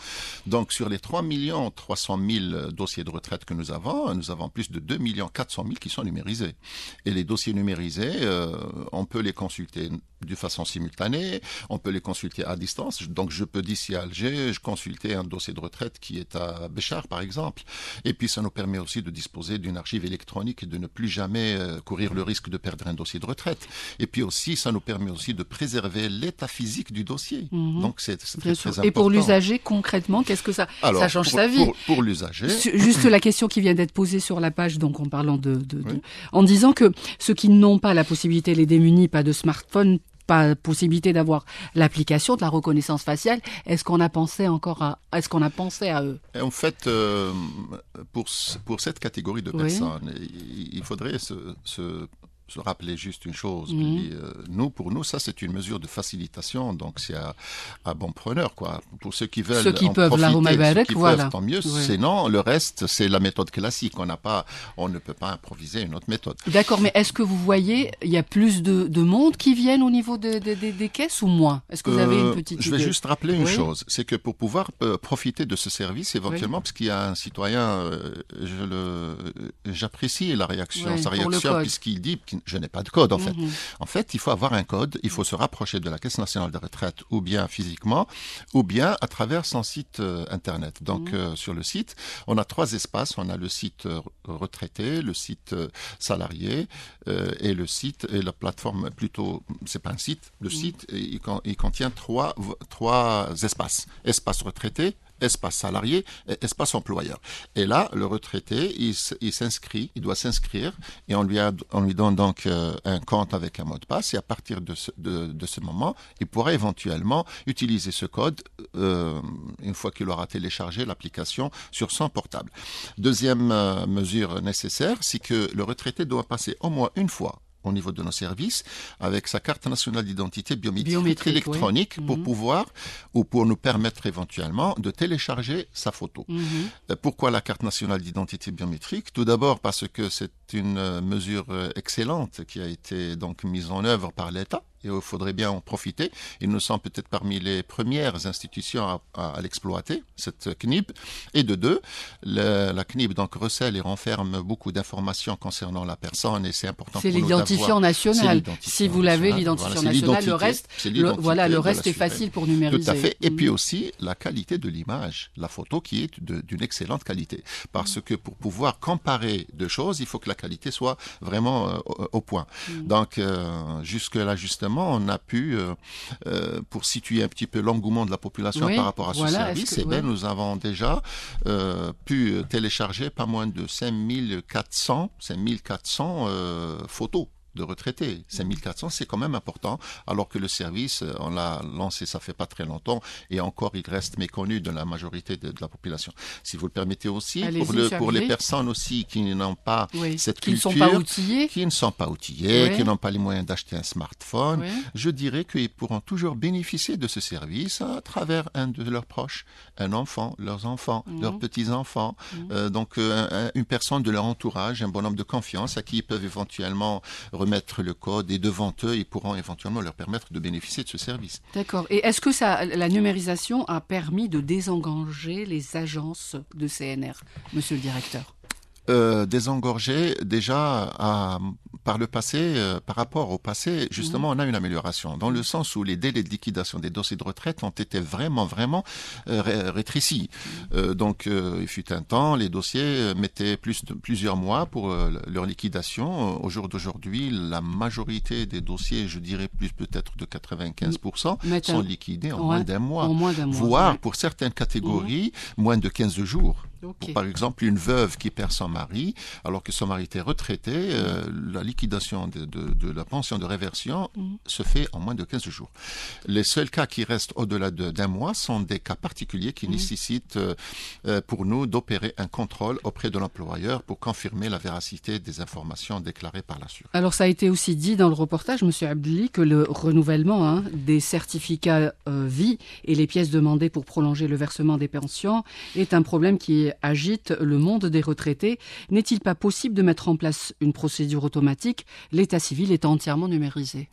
Donc sur les 3 300 000 dossiers de retraite que nous avons, nous avons plus de 2 400 000 qui sont numérisés. Et les dossiers numérisés, euh, on peut les consulter de façon simultanée, on peut les consulter à distance. Donc je peux d'ici à Alger, je consulter un dossier de retraite qui est à Béchar par exemple. Et puis ça nous permet aussi de disposer d'une archive électronique et de ne plus jamais euh, courir le risque de perdre un dossier de retraite. Et puis aussi ça nous permet aussi de préserver l'état physique du dossier. Mhm. Donc c'est très, très, important. Et pour l'usager concrètement, qu'est-ce que ça ça change sa vie Pour, l'usager, juste la question qui vient d'être posée sur la page, donc en parlant de, de, de en disant que ceux qui n'ont pas la possibilité, les démunis, pas de smartphone pas possibilité d'avoir l'application de la reconnaissance faciale. Est-ce qu'on a pensé encore à, est-ce qu'on a pensé à eux? En fait, euh, pour pour cette catégorie de personnes, il faudrait se, se se rappeler juste une chose. Puis, euh, nous, pour nous, ça, c'est une mesure de facilitation. Donc, c'est à, à bon preneur, quoi. Pour ceux qui veulent Ceux qui en peuvent, la profiter, Roma ceux Barek, qui voilà. peuvent, tant mieux. Ouais. Sinon, le reste, c'est la méthode classique. On n'a pas, on ne peut pas improviser une autre méthode. D'accord, mais est-ce que vous voyez, il y a plus de, de monde qui viennent au niveau de- de- de- des caisses ou moins? Est-ce que vous avez Euh, une petite Je vais idée? juste rappeler une Oui. chose, c'est que pour pouvoir euh, profiter de ce service, éventuellement, parce qu'il y a un citoyen, euh, euh, j'apprécie la réaction, Oui, sa réaction, puisqu'il dit que je n'ai pas de code en fait. Mhm. En fait, il faut avoir un code, il faut se rapprocher de la Caisse nationale de retraite, ou bien physiquement, ou bien à travers son site euh, internet. Donc, Mhm. euh, sur le site, on a trois espaces. On a le site euh, retraité, le site salarié et le site et la plateforme plutôt. C'est pas un site. Le site il, con- il contient trois trois espaces. Espace retraité, espace salarié et espace employeur. Et là, le retraité, il, s'inscrit, il doit s'inscrire et on lui, donne donc euh, un compte avec un mot de passe et à partir de ce, de, de ce moment, il pourra éventuellement utiliser ce code euh, une fois qu'il aura téléchargé l'application sur son portable. Deuxième euh, mesure nécessaire, c'est que le retraité doit passer au moins une fois au niveau de nos services avec sa carte nationale d'identité biométrique, Biométrique, électronique oui. pour Mhm. pouvoir ou pour nous permettre éventuellement de télécharger sa photo. Mhm. Euh, Pourquoi la carte nationale d'identité biométrique? Tout d'abord parce que c'est une euh, mesure euh, excellente qui a été donc mise en œuvre par l'État et il faudrait bien en profiter. Et nous sommes peut-être parmi les premières institutions à, à- à l'exploiter, cette CNIB. Et de deux, le- la CNIB donc recèle et renferme beaucoup d'informations concernant la personne et c'est important pour nous l'identifiant national. C'est l'identifiant Si vous l'avez, national. l'identifiant Voilà, national, le reste, le- voilà, le reste est facile pour numériser. Tout à fait. Et Mhm. puis aussi la qualité de l'image, la photo qui est d'une excellente qualité. Parce que pour pouvoir comparer deux choses, il faut que la qualité soit vraiment euh, au, au point. Donc euh, jusque là on a pu, euh, euh, pour situer un petit peu l'engouement de la population Oui, par rapport à ce voilà, service, que- eh ben, oui. nous avons déjà euh, pu télécharger pas moins de 5400, 5400 euh, photos de retraités. 5400, c'est quand même important, alors que le service, euh, on l'a lancé, ça fait pas très longtemps, et encore, il reste méconnu de la majorité de, de la population. Si vous le permettez aussi, pour, le, monsieur pour les personnes aussi qui n'ont pas Oui, cette qui ne culture, sont pas outillés. qui ne sont pas outillés, Oui. qui n'ont pas les moyens d'acheter un smartphone, Oui. je dirais qu'ils pourront toujours bénéficier de ce service à travers un de leurs proches, un enfant, leurs enfants, Mhm. leurs petits-enfants, euh, donc euh, un- une personne de leur entourage, un bonhomme de confiance à qui ils peuvent éventuellement remettre le code et devant eux, ils pourront éventuellement leur permettre de bénéficier de ce service. D'accord. Et est-ce que ça, la numérisation a permis de désengager les agences de CNR, monsieur le directeur? Euh, désengorger déjà à- par le passé, euh, par rapport au passé, justement, on a une amélioration dans le sens où les délais de liquidation des dossiers de retraite ont été vraiment, vraiment euh, ré- rétrécis. Euh, donc, euh, il fut un temps, les dossiers mettaient plus de, plusieurs mois pour leur liquidation. Au jour d'aujourd'hui, la majorité des dossiers, je dirais plus peut-être de 95%, Mettent sont liquidés en Ouais, moins d'un mois, voire ouais. pour certaines catégories, moins de 15 jours. Ok. Pour, par exemple, une veuve qui perd son mari, alors que son mari était retraité, euh, la liquidation de, de- de la pension de réversion Mhm. se fait en moins de 15 jours. Les seuls cas qui restent au-delà de- d'un mois sont des cas particuliers qui nécessitent euh, euh, pour nous d'opérer un contrôle auprès de l'employeur pour confirmer la véracité des informations déclarées par l'assureur. Alors ça a été aussi dit dans le reportage, Monsieur Abdeli, que le renouvellement hein, des certificats euh, vie et les pièces demandées pour prolonger le versement des pensions est un problème qui agite le monde des retraités. N'est-il pas possible de mettre en place une procédure automatique, l'état civil étant entièrement numérisé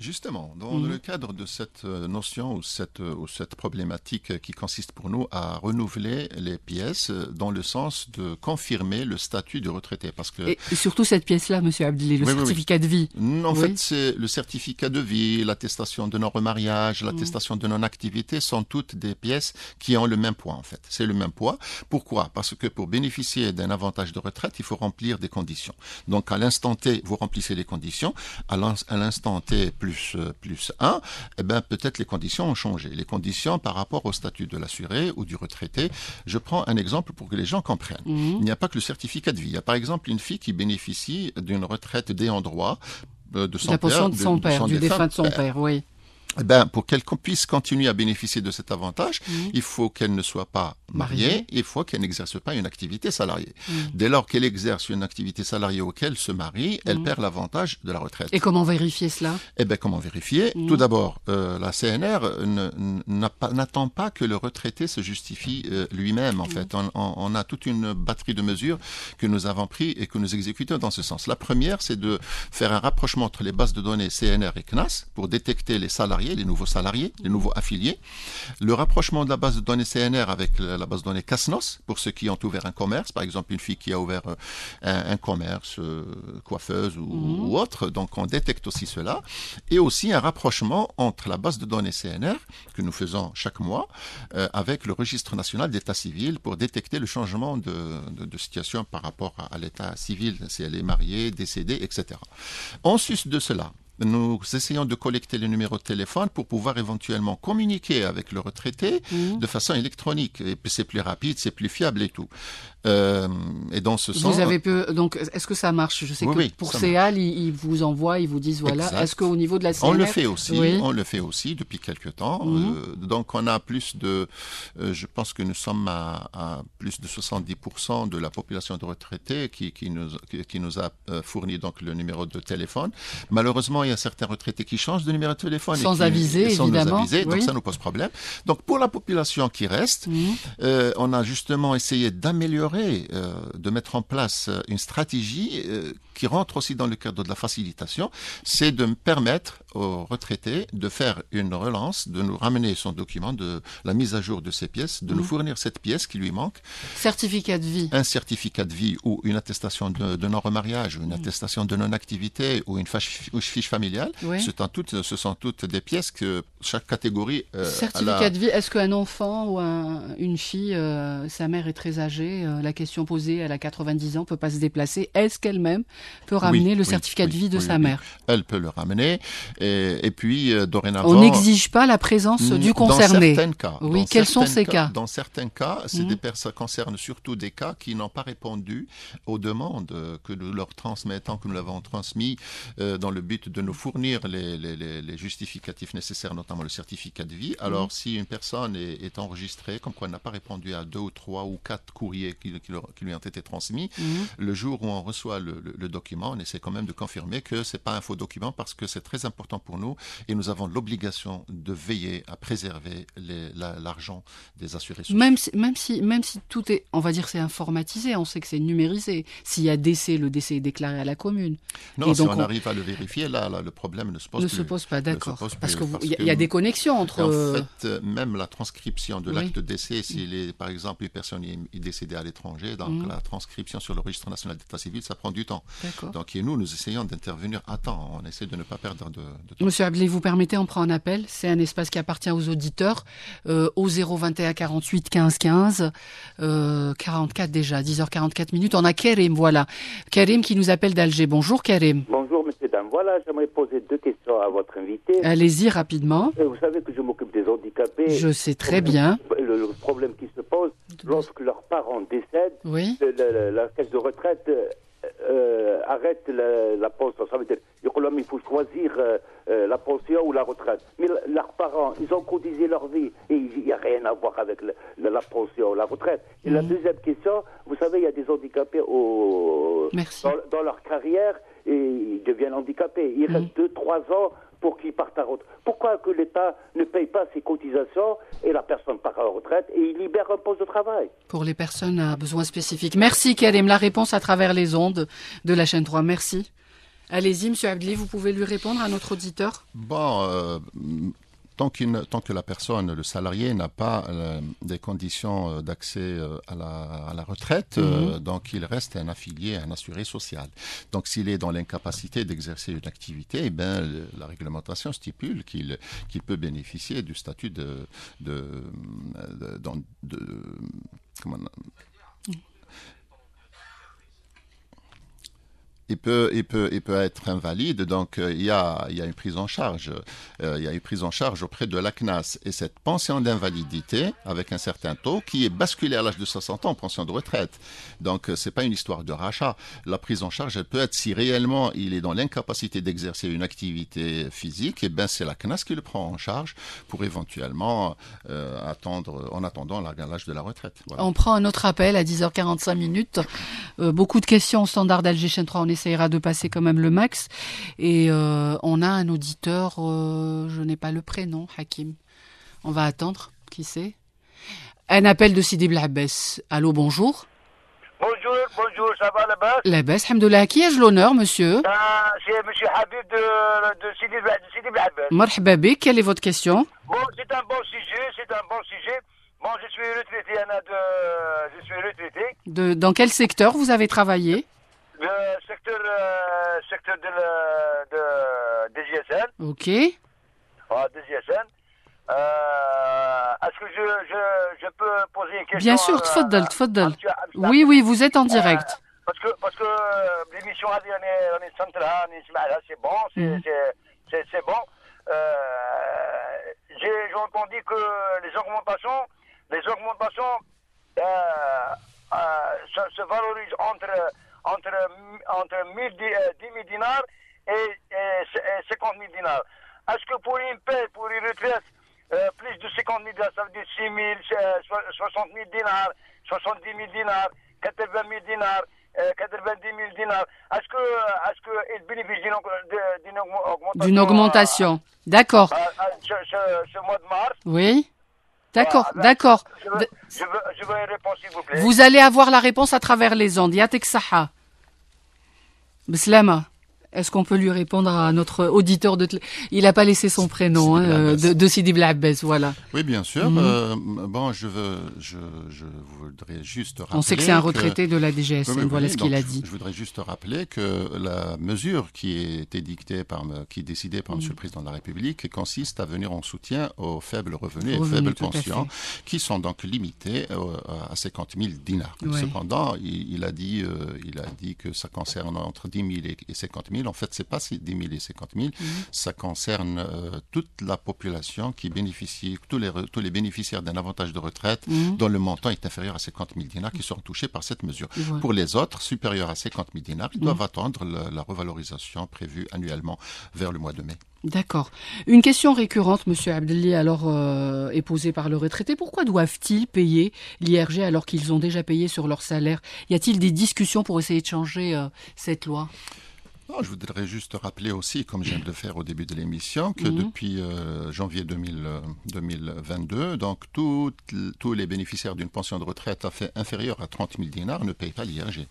Justement, dans Mhm. le cadre de cette euh, notion ou cette, euh, ou cette problématique qui consiste pour nous à renouveler les pièces euh, dans le sens de confirmer le statut de retraité. Parce que et, et surtout cette pièce-là, Monsieur Abdeli, le Oui, oui, oui. certificat de vie. Mm, En fait, c'est le certificat de vie, l'attestation de non-remariage, l'attestation de non-activité sont toutes des pièces qui ont le même poids, en fait. C'est le même poids. Pourquoi? Parce que pour bénéficier d'un avantage de retraite, il faut remplir des conditions. Donc, à l'instant T, vous remplissez les conditions. À l'instant T plus, euh, plus 1, eh ben, peut-être les conditions ont changé. Les conditions par rapport au statut de l'assuré ou du retraité. Je prends un exemple pour que les gens comprennent. Mhm. Il n'y a pas que le certificat de vie. Il y a par exemple une fille qui bénéficie d'une retraite d'ayant droit euh, de son la père, de son père, du défunt de son père. père, oui. Eh ben, pour qu'elle puisse continuer à bénéficier de cet avantage, mmh. il faut qu'elle ne soit pas mariée, il faut qu'elle n'exerce pas une activité salariée. Mmh. Dès lors qu'elle exerce une activité salariée auquel se marie, elle perd l'avantage de la retraite. Et comment vérifier cela? Eh bien, comment vérifier? Tout d'abord, euh, la CNR n'attend pas que le retraité se justifie euh, lui-même, en fait. On, on, a toute une batterie de mesures que nous avons pris et que nous exécutons dans ce sens. La première, c'est de faire un rapprochement entre les bases de données CNR et CNAS pour détecter les salariés les nouveaux salariés, les nouveaux affiliés. Le rapprochement de la base de données CNR avec la base de données Casnos, pour ceux qui ont ouvert un commerce, par exemple une fille qui a ouvert euh, un, commerce, euh, coiffeuse ou, mhm. ou, autre, donc on détecte aussi cela. Et aussi un rapprochement entre la base de données CNR, que nous faisons chaque mois, euh, avec le registre national d'état civil pour détecter le changement de, de, situation par rapport à, à l'état civil, si elle est mariée, décédée, etc. En sus de cela, nous essayons de collecter les numéros de téléphone pour pouvoir éventuellement communiquer avec le retraité mmh. de façon électronique. Et c'est plus rapide, c'est plus fiable et tout. Euh, et dans ce sens. Vous avez peu, donc, est-ce que ça marche? Je sais que pour CEAL, ils, vous envoient, ils vous disent voilà. Est-ce qu'au niveau de la CNR, On le fait aussi, on le fait aussi depuis quelques temps. Mhm. Euh, donc, on a plus de, euh, je pense que nous sommes à, à plus de 70% de la population de retraités qui, qui, nous, qui, nous a fourni donc le numéro de téléphone. Malheureusement, il y a certains retraités qui changent de numéro de téléphone. Sans aviser, sans évidemment. aviser, donc ça nous pose problème. Donc, pour la population qui reste, mhm. on a justement essayé d'améliorer euh, de mettre en place euh, une stratégie euh, qui rentre aussi dans le cadre de la facilitation, c'est de permettre aux retraités de faire une relance, de nous ramener son document, de la mise à jour de ses pièces, de nous fournir cette pièce qui lui manque. Certificat de vie. Un certificat de vie ou une attestation de, non-remariage, ou une mmh. attestation de non-activité ou une fiche, familiale. Ce, sont toutes, ce sont toutes des pièces que chaque catégorie. certificat de vie, est-ce qu'un enfant ou une fille, sa mère est très âgée, la question posée, elle a 90 ans, peut pas se déplacer. Est-ce qu'elle-même peut ramener le certificat de vie de sa mère Elle peut le ramener. Et, puis, euh, dorénavant... On n'exige pas la présence du concerné. Dans certains cas. Oui, quels sont ces cas, Dans certains cas, c'est mmh. des ça concerne surtout des cas qui n'ont pas répondu aux demandes que nous leur transmettons, que nous l'avons transmis euh, dans le but de nous fournir les, les, justificatifs nécessaires, notamment le certificat de vie. Alors, mmh. si une personne est, est enregistrée, comme quoi elle n'a pas répondu à deux ou trois ou quatre courriers qui, qui, lui ont été transmis. Mhm. Le jour où on reçoit le, document, on essaie quand même de confirmer que c'est pas un faux document parce que c'est très important pour nous et nous avons l'obligation de veiller à préserver l'argent des assurés sociaux. Même si, même si, même si tout est, on va dire, c'est informatisé, on sait que c'est numérisé. S'il y a décès, le décès est déclaré à la commune. Non, si on, arrive à le vérifier, là, le problème ne se pose ne plus. Se pose pas, d'accord. Parce qu'il y, y, a des connexions entre. En fait, même la transcription de l'acte de décès, s'il est, par exemple, une personne est décédée à l'étranger donc mmh. la transcription sur le registre national d'état civil, ça prend du temps. Donc et nous, nous essayons d'intervenir à temps. On essaie de ne pas perdre de, temps. Monsieur Aglé, vous permettez, on prend un appel. C'est un espace qui appartient aux auditeurs euh, au 021 48 15 15 euh, 44 déjà, 10h44 minutes. On a Kerim, voilà. Kerim qui nous appelle d'Alger. Bonjour Kerim. Bonjour monsieur dame. Voilà, j'aimerais poser deux questions à votre invité. Allez-y rapidement. Euh, vous savez que je m'occupe des handicapés. Je sais très bien. Le, le problème qui se pose lorsque leurs parents décèdent oui. la, caisse de retraite euh, euh, arrête la, pension. Ça veut dire il faut choisir euh, la pension ou la retraite. Mais leurs parents, ils ont cotisé leur vie et il n'y a rien à voir avec la pension ou la retraite. Et la mhm. deuxième question, vous savez, il y a des handicapés au, dans, leur carrière et ils deviennent handicapés. Il reste 2-3 mhm. ans pour qu'ils partent à retraite. Pourquoi que l'État ne paye pas ses cotisations et la personne part à la retraite et il libère un poste de travail Pour les personnes à besoins spécifiques. Merci Karim. La réponse à travers les ondes de la chaîne 3. Merci. Allez-y, Monsieur Abdli, vous pouvez lui répondre à notre auditeur Bon, euh, tant, tant, que la personne, le salarié, n'a pas euh, des conditions euh, d'accès euh, à, la, retraite, mhm. donc il reste un affilié, un assuré social. Donc s'il est dans l'incapacité d'exercer une activité, eh ben, la réglementation stipule qu'il peut bénéficier du statut de, de, de, comment, il peut, il peut, il peut être invalide. Donc, euh, il, y a, il y a une prise en charge. Euh, il y a une prise en charge auprès de la CNAS. Et cette pension d'invalidité, avec un certain taux, qui est basculé à l'âge de 60 ans, pension de retraite. Donc, euh, c'est pas une histoire de rachat. La prise en charge, elle peut être si réellement il est dans l'incapacité d'exercer une activité physique, et eh ben c'est la CNAS qui le prend en charge pour éventuellement attendre, en attendant l'âge de la retraite. On prend un autre appel à 10h45 minutes. beaucoup de questions au standard d'Alger 3. On essayera de passer quand même le max. Et euh, on a un auditeur, euh, je n'ai pas le prénom, Hakim. On va attendre, qui c'est Un appel de Sidi Blabès. Allô, bonjour Bonjour, bonjour, ça va la bas La baisse, Hamdoullah. Qui ai-je l'honneur, monsieur? Ah, C'est monsieur Habib de, de Sidi, Sidi Blabès. Marhaba quelle est votre question? Bon, c'est un bon sujet, c'est un bon sujet. Bon, je suis retraité, Anna, de... je suis retraité. De, dans quel secteur vous avez travaillé? Le secteur, euh, secteur de, de, de GSN. Ok. Ah, de GSN. Euh, Est-ce que je, je, je, peux poser une question Bien sûr, tfaddal, tfaddal. Oui, oui, vous êtes en direct. Euh, parce que, parce que euh, l'émission a dit, c'est bon, Mhm. c'est bon. Euh, J'ai entendu que les augmentations, les augmentations euh, euh, se, se valorisent entre entre, entre 10 000 dinars et, et, 50 000 dinars. Est-ce que pour une paix, pour une retraite, euh, plus de 50 000 dinars, ça veut dire 6 000, 60 000 dinars, 70 000 dinars, 80 000 dinars, euh, 90 000 dinars. Est-ce que, est-ce qu'ils bénéficient d'une augmentation D'une augmentation. D'accord. Euh, ce, ce, ce, mois de mars? Oui. D'accord, d'accord. Je, veux, je, veux, je veux une réponse, s'il vous plaît. Vous allez avoir la réponse à travers les ondes. Yatek Saha. Bislama. Est-ce qu'on peut lui répondre à notre auditeur de Il n'a pas laissé son prénom hein, de, de, Sidi Blabbès, voilà. Oui, bien sûr. Mm -hmm. euh, bon, je veux, je, je, voudrais juste rappeler. On sait que c'est un retraité que... de la DGSN. Oui, voilà oui, ce qu'il a dit. Je, je, voudrais juste rappeler que la mesure qui par, est décidée par mm. Monsieur le Président de la République consiste à venir en soutien aux faibles revenus et faibles pensions, qui sont donc limités à 50 000 dinars. Cependant, il, il, a dit, euh, il a dit que ça concerne entre 10 000 et 50 000 en fait, c'est pas 10 000 et 50 000, mmh. ça concerne euh, toute la population qui bénéficie, tous les, tous les bénéficiaires d'un avantage de retraite mmh. dont le montant est inférieur à 50 000 dinars qui seront touchés par cette mesure. Ouais. Pour les autres, supérieurs à 50 000 dinars, ils mmh. doivent attendre la, la revalorisation prévue annuellement vers le mois de mai. D'accord. Une question récurrente, Monsieur Abdelli, alors euh, est posée par le retraité. Pourquoi doivent-ils payer l'IRG alors qu'ils ont déjà payé sur leur salaire? Y a-t-il des discussions pour essayer de changer euh, cette loi? Non, je voudrais juste rappeler aussi, comme je viens de le faire au début de l'émission, que mmh. depuis euh, janvier 2000, 2022, donc tous les bénéficiaires d'une pension de retraite à fait inférieure à 30 000 dinars ne payent pas l'IRG.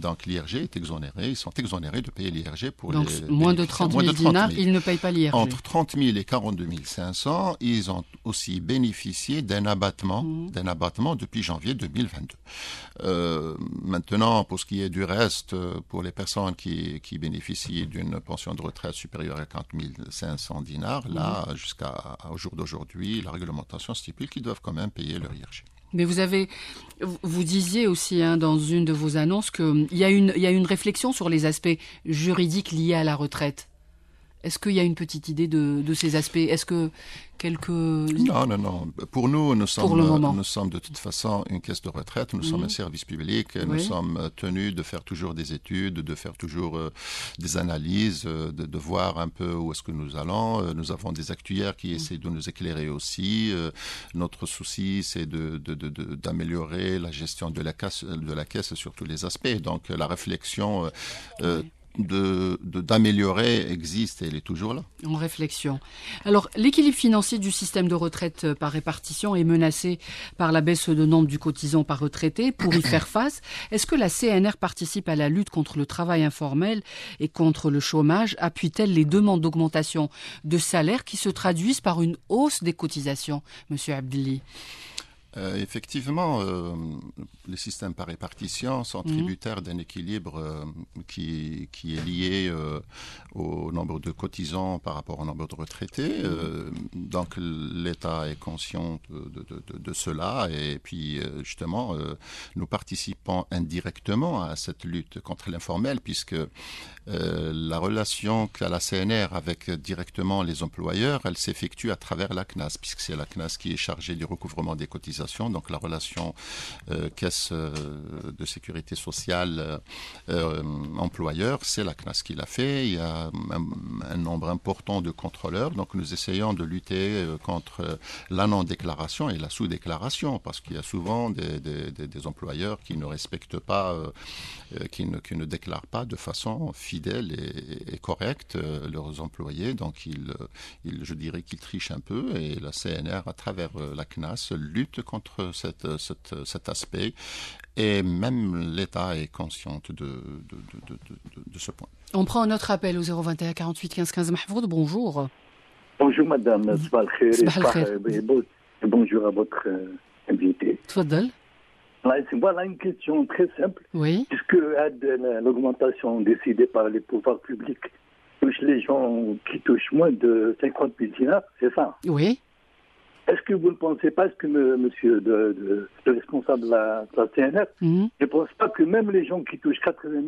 Donc l'IRG est exonéré, ils sont exonérés de payer l'IRG pour Donc, les moins de 30 000 dinars, ils ne payent pas l'IRG. Entre 30 000 et 42 500, ils ont aussi bénéficié d'un abattement, mmh. d'un abattement depuis janvier 2022. Euh, maintenant, pour ce qui est du reste, pour les personnes qui, qui bénéficient d'une pension de retraite supérieure à 40 500 dinars, mmh. là, jusqu'à au jour d'aujourd'hui, la réglementation stipule qu'ils doivent quand même payer leur IRG. Mais vous avez, vous disiez aussi hein, dans une de vos annonces qu'il y, y a une réflexion sur les aspects juridiques liés à la retraite. Est-ce qu'il y a une petite idée de, de ces aspects? Est-ce que quelques... Non, non, non. Pour nous, nous sommes, nous sommes de toute façon une caisse de retraite, nous mmh. sommes un service public, oui. nous sommes tenus de faire toujours des études, de faire toujours euh, des analyses, euh, de, de, voir un peu où est-ce que nous allons. Euh, nous avons des actuaires qui mmh. essaient de nous éclairer aussi. Euh, notre souci, c'est d'améliorer de, la gestion de la, caisse, de la caisse sur tous les aspects. Donc la réflexion... Euh, oui d'améliorer de, existe et elle est toujours là. En réflexion. Alors, l'équilibre financier du système de retraite par répartition est menacé par la baisse de nombre du cotisant par retraité. Pour y faire face, est-ce que la CNR participe à la lutte contre le travail informel et contre le chômage? Appuie-t-elle les demandes d'augmentation de salaire qui se traduisent par une hausse des cotisations, Monsieur Abdelli? Euh, effectivement, euh, les systèmes par répartition sont Mhm. tributaires d'un équilibre euh, qui, qui est lié au nombre de cotisants par rapport au nombre de retraités. Euh, donc l'État est conscient de, de- de- de cela et puis justement, nous participons indirectement à cette lutte contre l'informel puisque la relation qu'a la CNR avec directement les employeurs, elle s'effectue à travers la CNAS, puisque c'est la CNAS qui est chargée du recouvrement des cotisations. Donc la relation euh, caisse euh, de sécurité sociale euh, employeur, c'est la CNAS qui l'a fait. Il y a un, nombre important de contrôleurs. Donc nous essayons de lutter contre la non-déclaration et la sous-déclaration, parce qu'il y a souvent des, employeurs qui ne respectent pas, qui, ne, qui déclarent pas de façon fidèle et, correcte leurs employés. Donc ils, je dirais qu'ils trichent un peu et la CNR, à travers la CNAS, lutte contre cette, cette- cet aspect. Et même l'État est conscient de, de, de- de- de- de ce point. On prend notre appel au 021 48 15 15 Mahfoud. Bonjour. Bonjour madame, bonjour à votre euh, invité. Tfaddal. Voilà, c'est- Voilà une question très simple. Oui. Puisque euh, l'augmentation décidée par les pouvoirs publics touche les gens qui touchent moins de 50 000 dinars, c'est ça? Oui. Est-ce que vous ne pensez pas, est-ce que me- monsieur de, de- le responsable de la, de la CNR, Mhm. je ne pense pas que même les gens qui touchent 80 000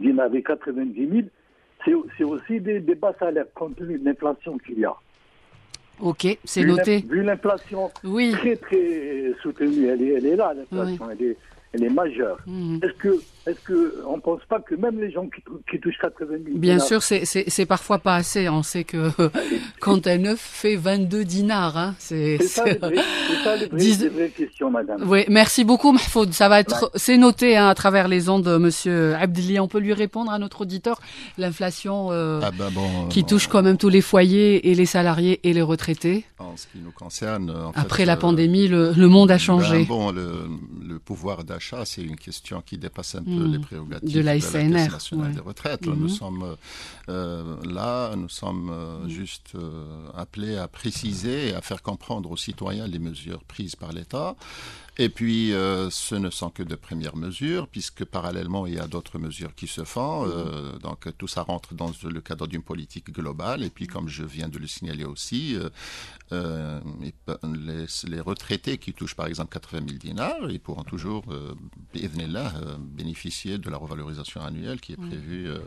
dinars et 90 000, c'est aussi des, des bas salaires compte tenu de l'inflation qu'il y a. Ok, c'est noté. Vu l'inflation Oui. très très soutenue, elle est, elle est là, l'inflation, elle, est, elle est majeure. Mhm. Est-ce que, est-ce que on pense pas que même les gens qui, tou- qui touchent 80 000 Bien dinars- sûr, c'est- c'est c'est parfois pas assez. On sait que quand un œuf fait 22 dinars, hein, c'est. c'est ça, les vraies- c'est ça les vraies, Dix- les vraies questions, madame. Oui, merci beaucoup Mahfoud. Ça va être, c'est noté hein, à travers les ondes, Monsieur Abdeli. On peut lui répondre à notre auditeur. L'inflation euh, Ah ben bon, qui euh, touche quand même tous les foyers et les salariés et les retraités. En ce qui nous concerne, en Après fait, la euh, pandémie, le, le monde a changé. Ben bon, le, le pouvoir d'achat, c'est une question qui dépasse un peu Mhm. les prérogatives De la Caisse nationale ouais. des retraites. Nous sommes euh, là, nous sommes euh, juste euh, appelés à préciser et à faire comprendre aux citoyens les mesures prises par l'État. Et puis, euh, ce ne sont que de premières mesures, puisque parallèlement, il y a d'autres mesures qui se font. Euh, donc, tout ça rentre dans le cadre d'une politique globale. Et puis, comme je viens de le signaler aussi, euh, euh, les, les retraités qui touchent par exemple 80 000 dinars, ils pourront toujours, euh, bi'idhnillah, euh, bénéficier de la revalorisation annuelle qui est prévue euh,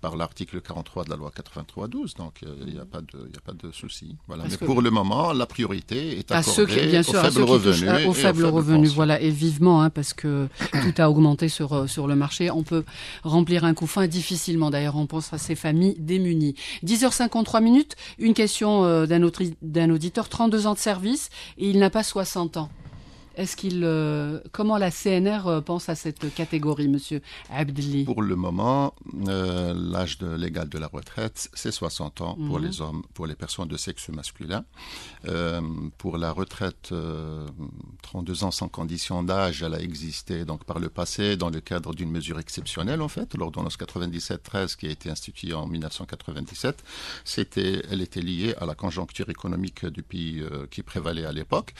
par l'article 43 de la loi 83-12. Donc, euh, il n'y a pas de, y a pas de souci. Voilà. Parce Mais pour le moment, la priorité est à accordée ceux qui, bien aux sûr, à faibles ceux qui revenus. touchent aux faibles revenus, voilà, et vivement, hein, parce que tout a augmenté sur euh, sur le marché. On peut remplir un couffin difficilement. D'ailleurs, on pense à ces familles démunies. 10h53 minutes. Une question euh, d'un autre d'un auditeur, 32 ans de service, et il n'a pas 60 ans. Est-ce qu'il, euh, comment la CNR pense à cette catégorie, Monsieur Abdeli Pour le moment, euh, l'âge de- légal de la retraite, c'est 60 ans pour Mhm. les hommes, pour les personnes de sexe masculin. Euh, pour la retraite, 32 ans sans condition d'âge, elle a existé donc par le passé dans le cadre d'une mesure exceptionnelle en fait, l'ordonnance 97-13 qui a été instituée en 1997. C'était, elle était liée à la conjoncture économique du pays euh, qui prévalait à l'époque,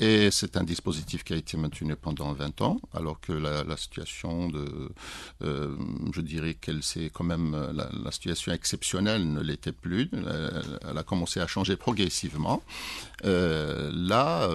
et c'est un dispositif qui a été maintenu pendant 20 ans, alors que la, situation de, euh, je dirais qu'elle s'est quand même, la, situation exceptionnelle ne l'était plus, elle, a commencé à changer progressivement. Euh, là,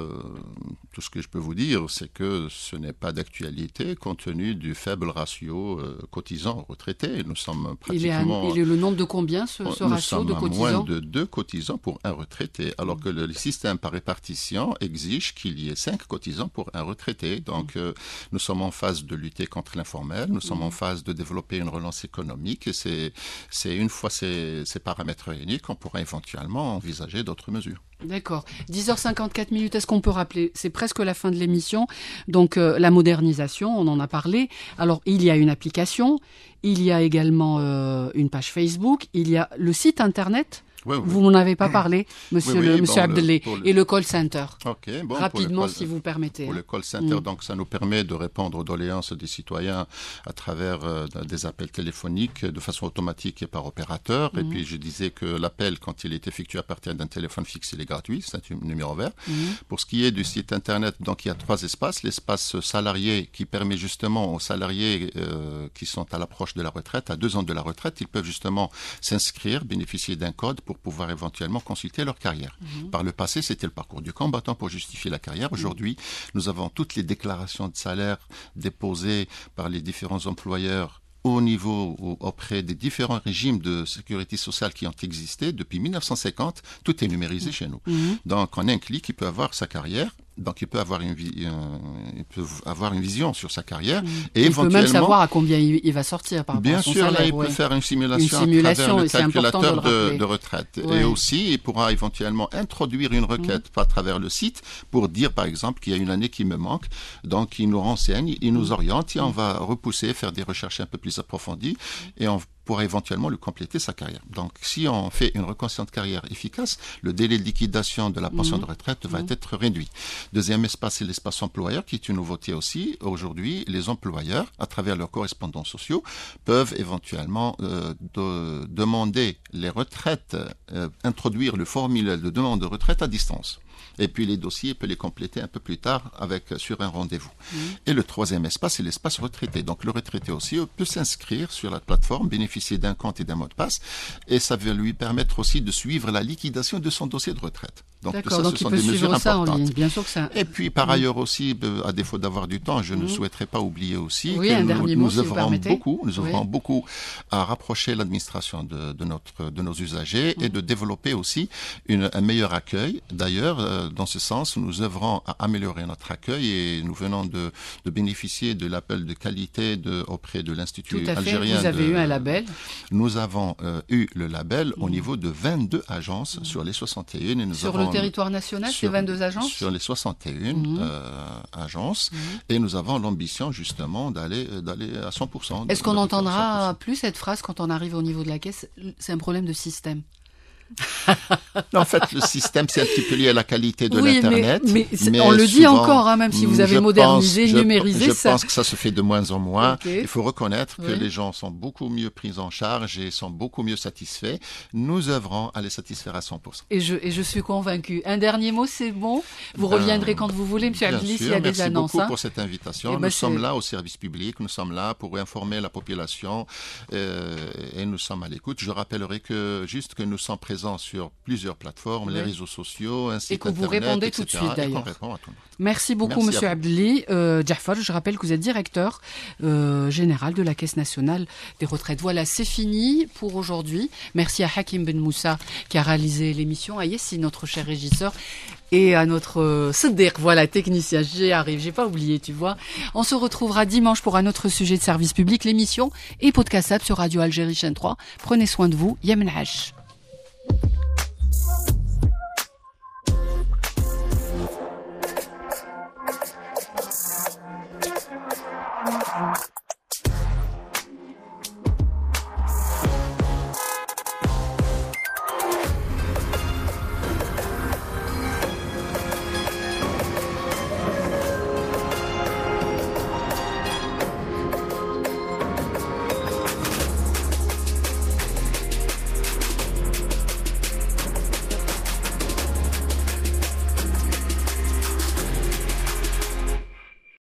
tout ce que je peux vous dire, c'est que ce n'est pas d'actualité compte tenu du faible ratio euh, cotisants-retraités. Nous sommes il est, à- pratiquement... il est le nombre de combien ce, ce Nous ratio de à cotisants moins de deux cotisants pour un retraité, alors que le système par répartition exige qu'il y ait cinq cotisants pour un retraité. Donc, euh, nous sommes en phase de lutter contre l'informel, nous sommes en phase de développer une relance économique, et c'est c'est une fois ces, ces paramètres réunis qu'on pourra éventuellement envisager d'autres mesures. D'accord. 10h54 minutes, est-ce qu'on peut rappeler? C'est presque la fin de l'émission. Donc euh, la modernisation, on en a parlé. Alors il y a une application, il y a également euh, une page Facebook, il y a le site internet. Vous m'en avez pas parlé, monsieur, Oui, le, oui, monsieur bon, le- Abdelé. le- Et le call center. Ok, bon, pour le Rapidement, call- si vous permettez. Pour hein. le call center, Mm. donc ça nous permet de répondre aux doléances des citoyens à travers euh, des appels téléphoniques de façon automatique et par opérateur. Et Mhm. puis je disais que l'appel, quand il est effectué à partir d'un téléphone fixe, il est gratuit, c'est un numéro vert. Mhm. Pour ce qui est du site internet, donc il y a trois espaces. L'espace salarié qui permet justement aux salariés euh, qui sont à l'approche de la retraite, à deux ans de la retraite, ils peuvent justement s'inscrire, bénéficier d'un code pour pouvoir éventuellement consulter leur carrière. Mhm. Par le passé, c'était le parcours du combattant pour justifier la carrière. Aujourd'hui, nous avons toutes les déclarations de salaire déposées par les différents employeurs au niveau ou auprès des différents régimes de sécurité sociale qui ont existé depuis 1950, tout est numérisé chez nous. Mhm. Donc, en un clic, il peut avoir sa carrière. Donc, il peut avoir une, un- il peut avoir une vision sur sa carrière et Mhm. il peut même savoir à combien il, va sortir par Bien à son sûr, salaire. là, il ouais. peut faire une simulation, Une simulation, à travers et le de calculateur le de, retraite. Ouais. Et aussi, il pourra éventuellement introduire une requête à travers le site pour dire, par exemple, qu'il y a une année qui me manque. Donc, il nous renseigne, il nous oriente et on va repousser, faire des recherches un peu plus approfondies et on pourra éventuellement lui compléter sa carrière. Donc, si on fait une reconnaissance de carrière efficace, le délai de liquidation de la pension Mhm. de retraite va Mhm. être réduit. Deuxième espace, c'est l'espace employeur, qui est une nouveauté aussi. Aujourd'hui, les employeurs, à travers leurs correspondants sociaux, peuvent éventuellement euh, de- demander les retraites, euh, introduire le formulaire de demande de retraite à distance. Et puis les dossiers, il peut les compléter un peu plus tard avec sur un rendez-vous. Et le troisième espace, c'est l'espace retraité. Donc le retraité aussi euh, peut s'inscrire sur la plateforme, bénéficier d'un compte et d'un mot de passe, et ça va lui permettre aussi de suivre la liquidation de son dossier de retraite. Donc tout ça, donc ce sont des mesures ça en importantes. ligne. Bien sûr que ça. Et puis par Mm. ailleurs aussi, euh, à défaut d'avoir du temps, je ne Mm. souhaiterais pas oublier aussi Oui, que nous, nous mot, œuvrons beaucoup, nous œuvrons beaucoup à rapprocher l'administration de, de notre de nos usagers Mm. et de développer aussi une, un meilleur accueil. D'ailleurs, euh, dans ce sens, nous œuvrons à améliorer notre accueil et nous venons de, de bénéficier de l'appel de qualité de, auprès de l'Institut algérien. Vous avez de- eu un label. Nous avons euh, eu le label au niveau de 22 agences sur les 61 et nous Sur avons le territoire national, sur- 22 agences Sur les 61 Mhm. euh, agences. Et nous avons l'ambition justement d'aller euh, à 100%. de- Est-ce qu'on entendra plus cette phrase quand on arrive au niveau de la caisse C'est un problème de système? En fait, le système, c'est un petit peu lié à la qualité de Oui, mais- l'Internet. mais on le dit encore, hein, même si vous avez je modernisé, pense- je- numérisé, Je, ça- pense que ça se fait de moins en moins. Il faut reconnaître que Oui. les gens sont beaucoup mieux pris en charge et sont beaucoup mieux satisfaits. Nous œuvrons à les satisfaire à 100%. Et je, et je suis convaincu. Un dernier mot, c'est bon? Vous Ben, reviendrez quand vous voulez, Monsieur Abdelis, s'il y a des merci annonces. beaucoup hein. pour cette invitation. Eh nous ben, sommes c'est- là au service public, nous sommes là pour informer la population euh, et nous sommes à l'écoute. Je rappellerai que juste que nous sommes présents sur plusieurs plateformes, les réseaux sociaux, un Et site que vous répondez tout de etc., suite et d'ailleurs. Merci beaucoup, Merci Monsieur vous. Abdeli. Euh, Jafar, je rappelle que vous êtes directeur euh, général de la Caisse nationale des retraites. Voilà, c'est fini pour aujourd'hui. Merci à Hakim Ben Moussa qui a réalisé l'émission, à Yessi, notre cher régisseur, et à notre euh, Siddiq, voilà, technicien. J'y arrive, j'ai pas oublié, tu vois. On se retrouvera dimanche pour un autre sujet de service public, l'émission et podcast sur Radio Algérie chaîne 3. Prenez soin de vous. Yemen H.